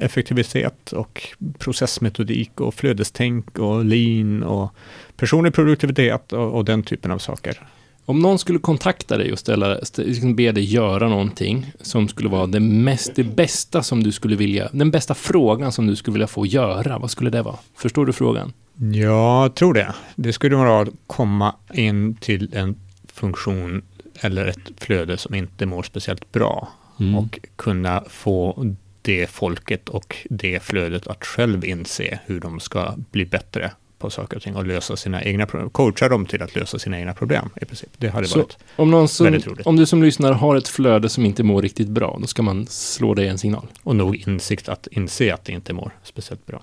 effektivitet och processmetodik och flödestänk och lean och personlig produktivitet och, och den typen av saker. Om någon skulle kontakta dig och ställa, st- liksom be dig göra någonting som skulle vara det mest, det bästa som du skulle vilja, den bästa frågan som du skulle vilja få göra, vad skulle det vara? Förstår du frågan? Jag tror det. Det skulle vara att komma in till en funktion eller ett flöde som inte mår speciellt bra Mm. och kunna få det folket och det flödet att själv inse hur de ska bli bättre på saker och ting och lösa sina egna problem. Coacha dem till att lösa sina egna problem i princip. Det hade Så- varit. Om, någon som, Väldigt roligt. om du som lyssnar har ett flöde som inte mår riktigt bra, då ska man slå dig en signal. Och nog insikt att inse att det inte mår speciellt bra.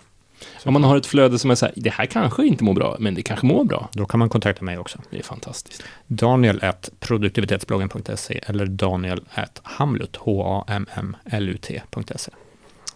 Om man har ett flöde som är så här, det här kanske inte mår bra, men det kanske mår bra. Då kan man kontakta mig också. Det är fantastiskt. Daniel at produktivitetsbloggen.se eller Daniel at hamlut, H-A-M-M-L-U-T.se.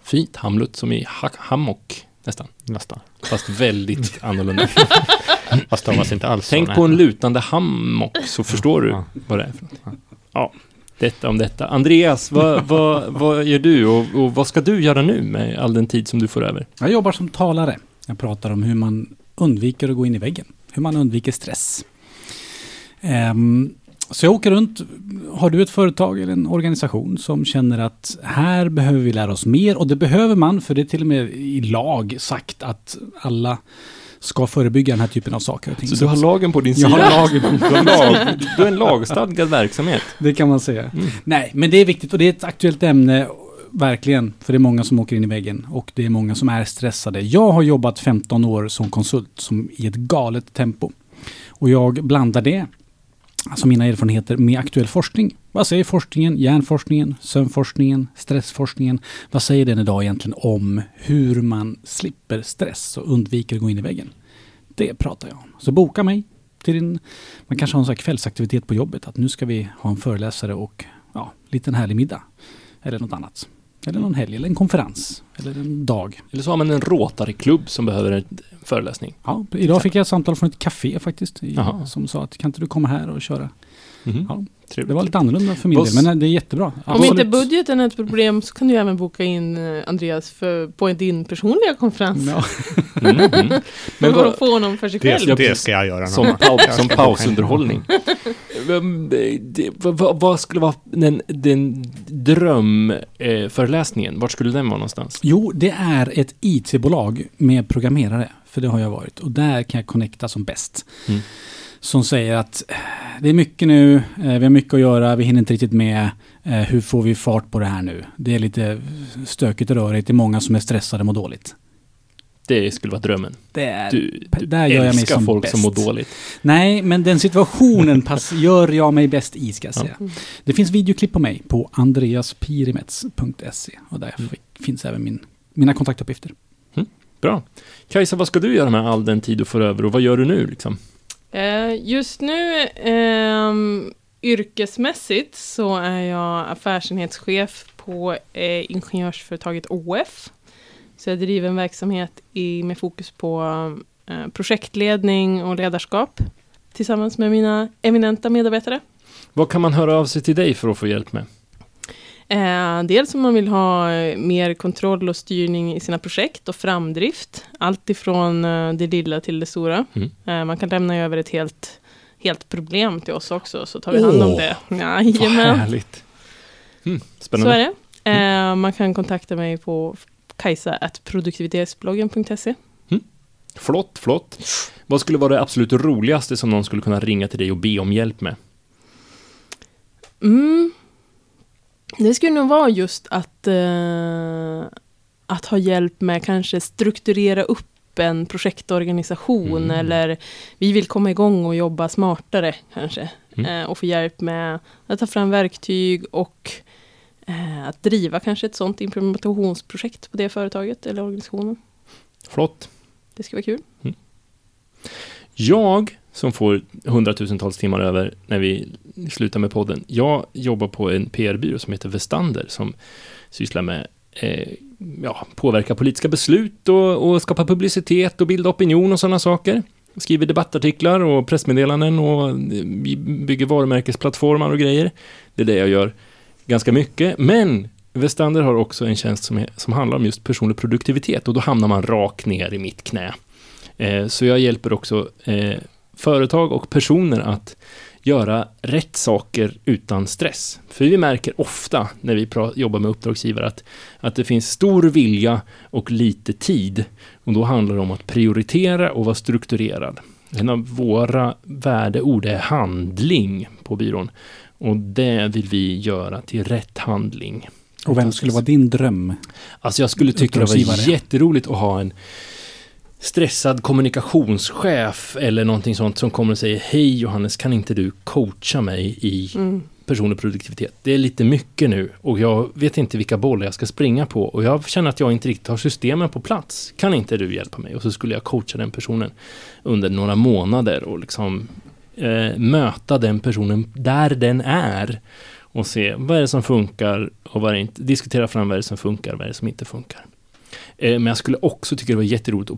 Fint, Hamlut som i ha- hammock, nästan. Nästan. Fast väldigt annorlunda. *laughs* Fast stavas inte alls så, Tänk nej. på en lutande hammock så förstår du Ja. vad det är för något. Ja, detta om detta. Andreas, vad, *laughs* vad, vad gör du och, och vad ska du göra nu med all den tid som du får över? Jag jobbar som talare. Jag pratar om hur man undviker att gå in i väggen. Hur man undviker stress. Ehm, så jag åker runt. Har du ett företag eller en organisation som känner att här behöver vi lära oss mer och det behöver man för det är till och med i lag sagt att alla ska förebygga den här typen av saker. Så du har lagen på din Jag sida? har lagen Du har, lag, du har en lagstadgad verksamhet. Det kan man säga. Mm. Nej, men det är viktigt och det är ett aktuellt ämne, verkligen. För det är många som åker in i väggen och det är många som är stressade. Jag har jobbat 15 år som konsult som i ett galet tempo. Och jag blandar det, alltså mina erfarenheter, med aktuell forskning. Vad säger forskningen, hjärnforskningen, sömnforskningen, stressforskningen? Vad säger den idag egentligen om hur man slipper stress och undviker att gå in i väggen? Det pratar jag om. Så boka mig till din man kanske har en sån här kvällsaktivitet på jobbet. Att nu ska vi ha en föreläsare och ja, liten härlig middag. Eller något annat. Eller någon helg, eller en konferens. Eller en dag. Eller så har man en Rotary-klubb som behöver en föreläsning. Ja, idag fick jag ett samtal från ett café faktiskt. i-. Som sa att kan inte du komma här och köra? Mhm. Ja, det var lite annorlunda för min Vad del, men det är jättebra. Om Absolut. inte budgeten är ett problem så kan du även boka in eh, Andreas för, på din personliga konferens. Ja. *laughs* Mm, mm. Men få honom för sig Det, själv. Det ska jag göra. som, någon pau, gång. Jag som pausunderhållning. Vad- skulle vara den, den drömföreläsningen? Vart skulle den vara någonstans? Jo, det är ett IT-bolag med programmerare. För det har jag varit. Och där kan jag connecta som bäst. Mm. Som säger att eh, det är mycket nu, eh, vi har mycket att göra, vi hinner inte riktigt med. Eh, Hur får vi fart på det här nu? Det är lite stökigt och rörigt, det är många som är stressade och mår dåligt. Det skulle vara drömmen. Det är, Du, du där gör jag mig som folk som mår bäst. dåligt. Nej, men den situationen pass, *laughs* gör jag mig bäst i, ska jag Ja. säga. Det finns videoklipp på mig på andreaspirimets.se och där Mm. finns även min, mina kontaktuppgifter. Bra. Kajsa, vad ska du göra med all den tid du får över och vad gör du nu liksom? Eh, just nu, ehm, yrkesmässigt, så är jag affärsenhetschef på eh, ingenjörsföretaget OF. Så jag driver en verksamhet i, med fokus på eh, projektledning och ledarskap tillsammans med mina eminenta medarbetare. Vad kan man höra av sig till dig för att få hjälp med? Eh, dels om man vill ha eh, mer kontroll och styrning i sina projekt och framdrift. Allt ifrån eh, det lilla till det stora. Mm. Eh, man kan lämna över ett helt, helt problem till oss också, så tar vi hand om Åh, det. Jajamän, härligt. Mm, så spännande. är det. Eh, man kan kontakta mig på kajsa.produktivitetsbloggen.se. Flott, flott. Vad skulle vara det absolut roligaste som någon skulle kunna ringa till dig och be om hjälp med? Mm. Det skulle nog vara just att, eh, att ha hjälp med kanske strukturera upp en projektorganisation Mm. eller vi vill komma igång och jobba smartare kanske. Mm. Eh, och få hjälp med att ta fram verktyg och eh, att driva kanske ett sånt implementationsprojekt på det företaget eller organisationen. Flott. Det skulle vara kul. Jag, som får hundratusentals timmar över när vi slutar med podden, jag jobbar på en PR-byrå som heter Vestander som sysslar med eh, ja, påverka politiska beslut och, och skapa publicitet och bilda opinion och sådana saker. Skriver debattartiklar och pressmeddelanden och eh, bygger varumärkesplattformar och grejer. Det är det jag gör ganska mycket. Men Vestander har också en tjänst som, är, som handlar om just personlig produktivitet och då hamnar man rakt ner i mitt knä. Eh, så jag hjälper också eh, företag och personer att göra rätt saker utan stress. För vi märker ofta när vi jobbar med uppdragsgivare att, att det finns stor vilja och lite tid. Och då handlar det om att prioritera och vara strukturerad. En av våra värdeord är handling på byrån. Och det vill vi göra till rätt handling. Och vem skulle vara din dröm? Alltså jag skulle tycka det var jätteroligt att ha en stressad kommunikationschef eller någonting sånt som kommer och säger Hej Johannes, kan inte du coacha mig i Mm. personlig produktivitet? Det är lite mycket nu och jag vet inte vilka bollar jag ska springa på och jag känner att jag inte riktigt har systemen på plats. Kan inte du hjälpa mig? Och så skulle jag coacha den personen under några månader och liksom eh, möta den personen där den är och se vad är det som funkar och vad är det inte, diskutera fram vad är det som funkar och vad är det som inte funkar. Eh, men jag skulle också tycka det var jätteroligt att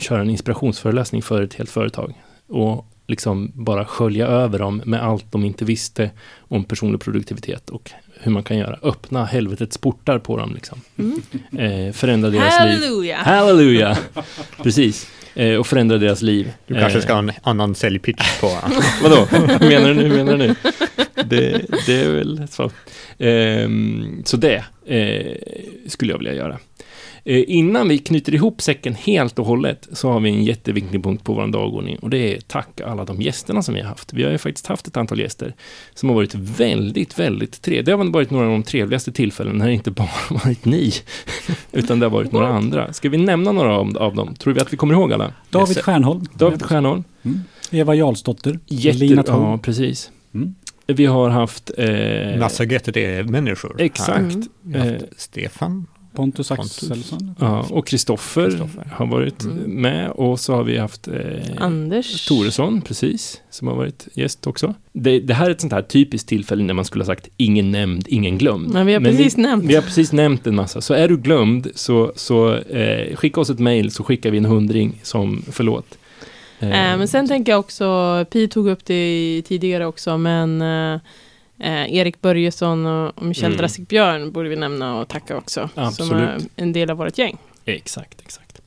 köra en inspirationsföreläsning för ett helt företag och liksom bara skölja över dem med allt de inte visste om personlig produktivitet och hur man kan göra. Öppna helvetets portar på dem liksom. Mm. Eh, förändra deras liv. Halleluja! Halleluja! Precis. Eh, och förändra deras liv. Du kanske Eh, ska ha en annan säljpitch på... *laughs* Vadå? Menar du nu? Menar du nu? Det, det är väl så. Ehm, så det eh, skulle jag vilja göra. Eh, innan vi knyter ihop säcken helt och hållet så har vi en jätteviktig punkt på vår dagordning och det är tacka alla de gästerna som vi har haft. Vi har ju faktiskt haft ett antal gäster som har varit väldigt, väldigt trevliga. Det har varit några av de trevligaste tillfällen när det inte *laughs* bara varit ni, utan det har varit några andra. Ska vi nämna några av, av dem? Tror vi att vi kommer ihåg alla? David Yes. Stjärnholm. David Stjärnholm. Mm. Eva Jarlsdotter. Jätte, Lina Thom. ja, precis. Mm. Vi har haft... Eh, Massa GTD-människor. Exakt. Mm. Vi har haft Eh, Stefan. Pontus Pontus. Axelsson. Ja, och Kristoffer har varit Mm. med och så har vi haft eh, Anders. Toresson, precis, som har varit gäst också. Det, det här är ett sånt här typiskt tillfälle när man skulle ha sagt ingen nämnd, ingen glömd. Men vi har precis nämnt. Vi har precis nämnt en massa. Så är du glömd så, så eh, skicka oss ett mail så skickar vi en hundring som förlåt. Eh, men sen tänker jag också, Pi tog upp det tidigare också, men eh, eh, Erik Börjesson och Michel Mm. Drassik Björn borde vi nämna och tacka också. Som Absolut. är en del av vårt gäng. Exakt, exakt.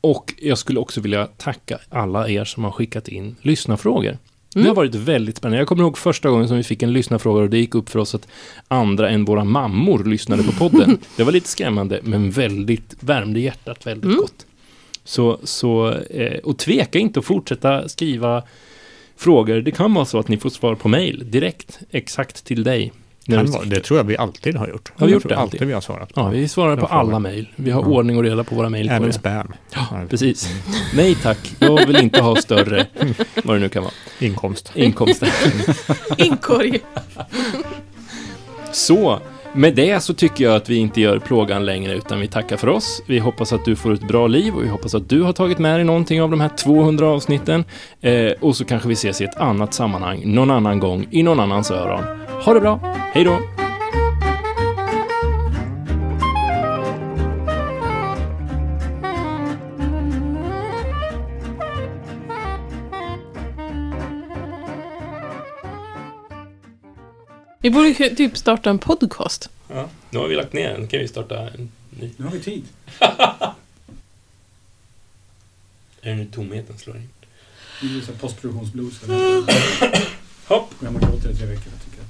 Och jag skulle också vilja tacka alla er som har skickat in lyssnarfrågor. Det har Mm. varit väldigt spännande. Jag kommer ihåg första gången som vi fick en lyssnarfråga och det gick upp för oss att andra än våra mammor lyssnade på podden. *laughs* Det var lite skrämmande, men väldigt värmde hjärtat väldigt Mm. gott. Så, så, eh, och tveka inte att fortsätta skriva frågor. Det kan vara så att ni får svar på mail direkt, exakt till dig. Vara, det tror jag vi alltid har gjort. Har vi gjort det alltid alltid? vi har svarat. Ja, vi svarar på alla mejl. Vi har Ja. ordning och reda på våra mejl. Även spam. Ja, precis. Nej tack, jag vill inte ha större, *laughs* vad det nu kan vara, Inkomst. inkomster. *laughs* Inkorg. Så, med det så tycker jag att vi inte gör plågan längre utan vi tackar för oss. Vi hoppas att du får ett bra liv och vi hoppas att du har tagit med dig någonting av de här 200 avsnitten. Eh, och så kanske vi ses i ett annat sammanhang någon annan gång i någon annans öron. Ha det bra, hej då! Vi borde typ starta en podcast. Ja, nu har vi lagt ner den, kan vi starta en ny. Nu har vi tid. *laughs* Är det nu tomheten slår in? Det är postproduktionsblues. *laughs* Hopp! Jag har gjort det i tre veckor. Jag tycker